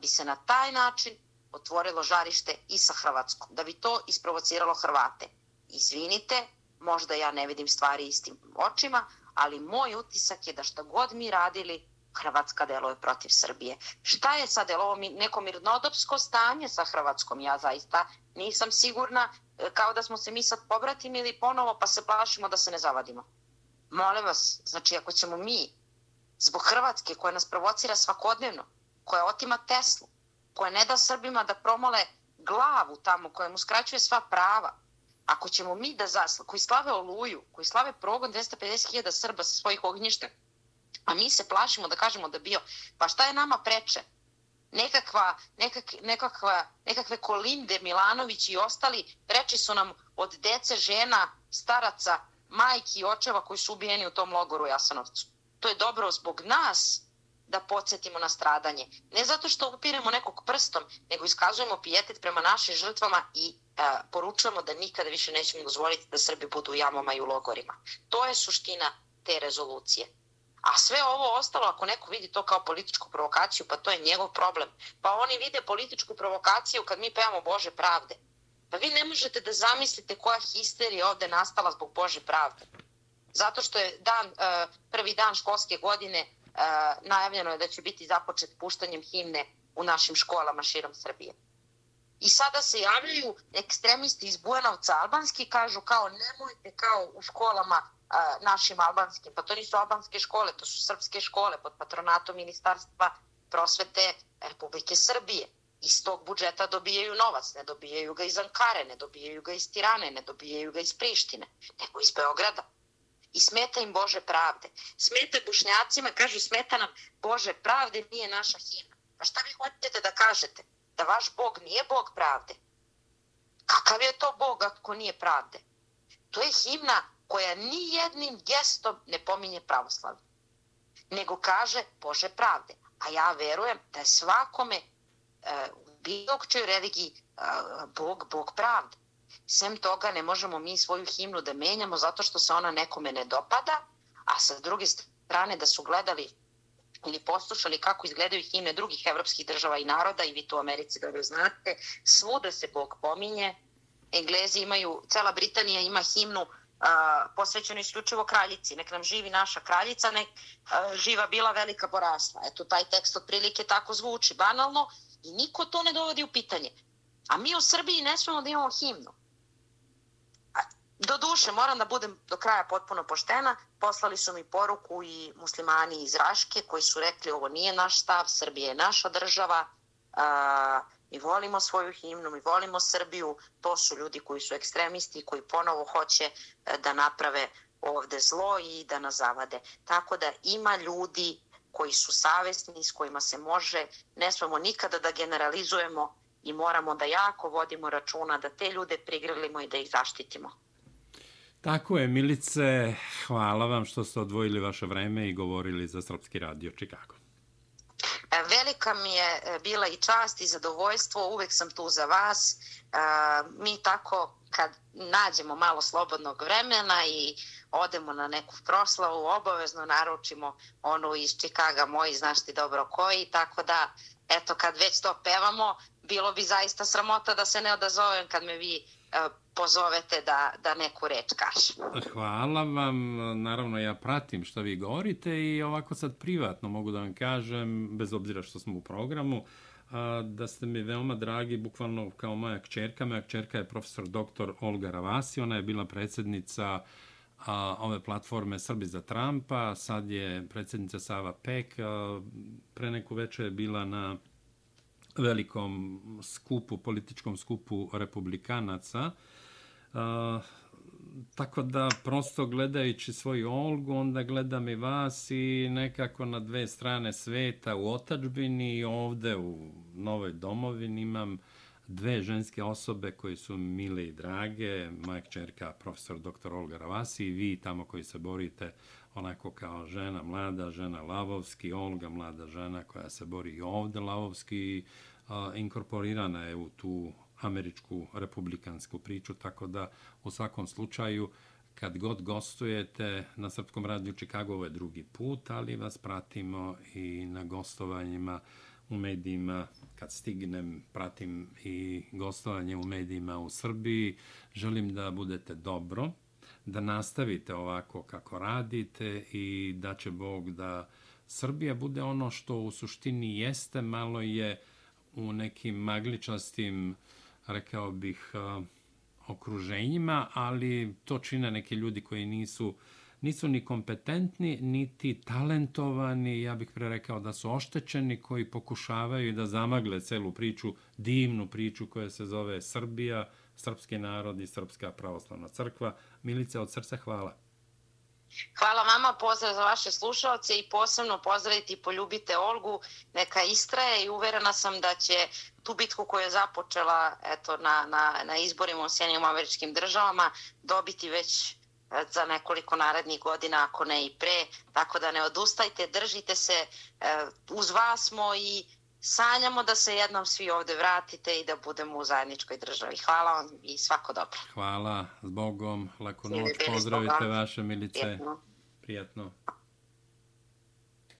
S2: bi se na taj način otvorilo žarište i sa Hrvatskom, da bi to isprovociralo Hrvate. Izvinite, možda ja ne vidim stvari istim očima, ali moj utisak je da šta god mi radili, Hrvatska deluje protiv Srbije. Šta je sad, je ovo neko mirnodopsko stanje sa Hrvatskom? Ja zaista nisam sigurna, e, kao da smo se mi sad pobratili ponovo pa se plašimo da se ne zavadimo. Molim vas, znači ako ćemo mi zbog Hrvatske koja nas provocira svakodnevno, koja otima Teslu, koja ne da Srbima da promole glavu tamo, koja mu skraćuje sva prava, ako ćemo mi da zasla, koji slave oluju, koji slave progon 250.000 Srba sa svojih ognjišta, a mi se plašimo da kažemo da bio, pa šta je nama preče? Nekakva, nekak, nekakva, nekakve Kolinde, Milanović i ostali preči su nam od dece, žena, staraca, majki i očeva koji su ubijeni u tom logoru Jasanovcu to je dobro zbog nas da podsjetimo na stradanje. Ne zato što upiremo nekog prstom, nego iskazujemo pijetet prema našim žrtvama i e, poručujemo da nikada više nećemo dozvoliti da Srbi budu u jamama i u logorima. To je suština te rezolucije. A sve ovo ostalo, ako neko vidi to kao političku provokaciju, pa to je njegov problem. Pa oni vide političku provokaciju kad mi pevamo Bože pravde. Pa vi ne možete da zamislite koja histerija ovde nastala zbog Bože pravde zato što je dan, e, prvi dan školske godine e, najavljeno je da će biti započet puštanjem himne u našim školama širom Srbije. I sada se javljaju ekstremisti iz Bujanovca albanski, kažu kao nemojte kao u školama e, našim albanskim, pa to nisu albanske škole, to su srpske škole pod patronatom Ministarstva prosvete Republike Srbije. Iz tog budžeta dobijaju novac, ne dobijaju ga iz Ankare, ne dobijaju ga iz Tirane, ne dobijaju ga iz Prištine, nego iz Beograda i smeta im Bože pravde. Smeta bušnjacima, kažu smeta nam Bože pravde nije naša himna. Pa šta vi hoćete da kažete? Da vaš Bog nije Bog pravde? Kakav je to Bog ako nije pravde? To je himna koja ni jednim gestom ne pominje pravoslavlje. Nego kaže Bože pravde. A ja verujem da je svakome e, u bilo čoj religiji e, Bog, Bog pravde. Sem toga ne možemo mi svoju himnu da menjamo zato što se ona nekome ne dopada, a sa druge strane da su gledali ili poslušali kako izgledaju himne drugih evropskih država i naroda i vi to u Americi dobro znate, svuda se Bog pominje. Englezi imaju, cela Britanija ima himnu a, posvećeno isključivo kraljici. Nek nam živi naša kraljica, nek a, živa bila velika porasla. Eto, taj tekst otprilike tako zvuči banalno i niko to ne dovodi u pitanje. A mi u Srbiji ne smemo da imamo himnu. Do duše, moram da budem do kraja potpuno poštena, poslali su mi poruku i muslimani iz Raške koji su rekli ovo nije naš stav, Srbija je naša država, a, mi volimo svoju himnu, mi volimo Srbiju, to su ljudi koji su ekstremisti, koji ponovo hoće e, da naprave ovde zlo i da nas zavade. Tako da ima ljudi koji su savesni, s kojima se može, ne smemo nikada da generalizujemo i moramo da jako vodimo računa da te ljude prigrlimo i da ih zaštitimo.
S1: Tako je, Milice, hvala vam što ste odvojili vaše vreme i govorili za Srpski radio Čikago.
S2: E, velika mi je e, bila i čast i zadovoljstvo, uvek sam tu za vas. E, mi tako kad nađemo malo slobodnog vremena i odemo na neku proslavu, obavezno naručimo onu iz Čikaga, moji znaš ti dobro koji, tako da eto kad već to pevamo, bilo bi zaista sramota da se ne odazovem kad me vi pozovete da, da neku reč kažem.
S1: Hvala vam. Naravno, ja pratim što vi govorite i ovako sad privatno mogu da vam kažem, bez obzira što smo u programu, da ste mi veoma dragi, bukvalno kao moja kćerka. Moja kćerka je profesor dr. Olga Ravasi, ona je bila predsjednica a, ove platforme Srbi za Trumpa, sad je predsjednica Sava Pek, a, pre neku večer je bila na velikom skupu, političkom skupu republikanaca. A, tako da prosto gledajući svoju Olgu, onda gledam i vas i nekako na dve strane sveta u otačbini i ovde u Novoj domovini imam dve ženske osobe koje su mile i drage, moja kćerka profesor dr. Olga Ravasi i vi tamo koji se borite onako kao žena, mlada žena Lavovski, Olga mlada žena koja se bori i ovde Lavovski, a, inkorporirana je u tu američku republikansku priču, tako da u svakom slučaju kad god gostujete na Srpskom radiju Čikago, ovo je drugi put, ali vas pratimo i na gostovanjima u medijima, kad stignem, pratim i gostovanje u medijima u Srbiji. Želim da budete dobro, da nastavite ovako kako radite i da će Bog da Srbija bude ono što u suštini jeste, malo je u nekim magličastim, rekao bih, okruženjima, ali to čine neki ljudi koji nisu nisu ni kompetentni, niti talentovani, ja bih pre rekao da su oštećeni, koji pokušavaju da zamagle celu priču, divnu priču koja se zove Srbija, srpski narod i Srpska pravoslavna crkva. Milice, od srca hvala.
S2: Hvala vama, pozdrav za vaše slušalce i posebno pozdravite i poljubite Olgu, neka istraje i uverena sam da će tu bitku koju je započela eto, na, na, na izborima u Sjedinjim američkim državama dobiti već e, za nekoliko narednih godina, ako ne i pre, tako da ne odustajte, držite se, e, uz vas smo i sanjamo da se jednom svi ovde vratite i da budemo u zajedničkoj državi. Hvala vam i svako dobro.
S1: Hvala, s Bogom, laku noć, pozdravite vaše milice. Prijetno. Prijetno.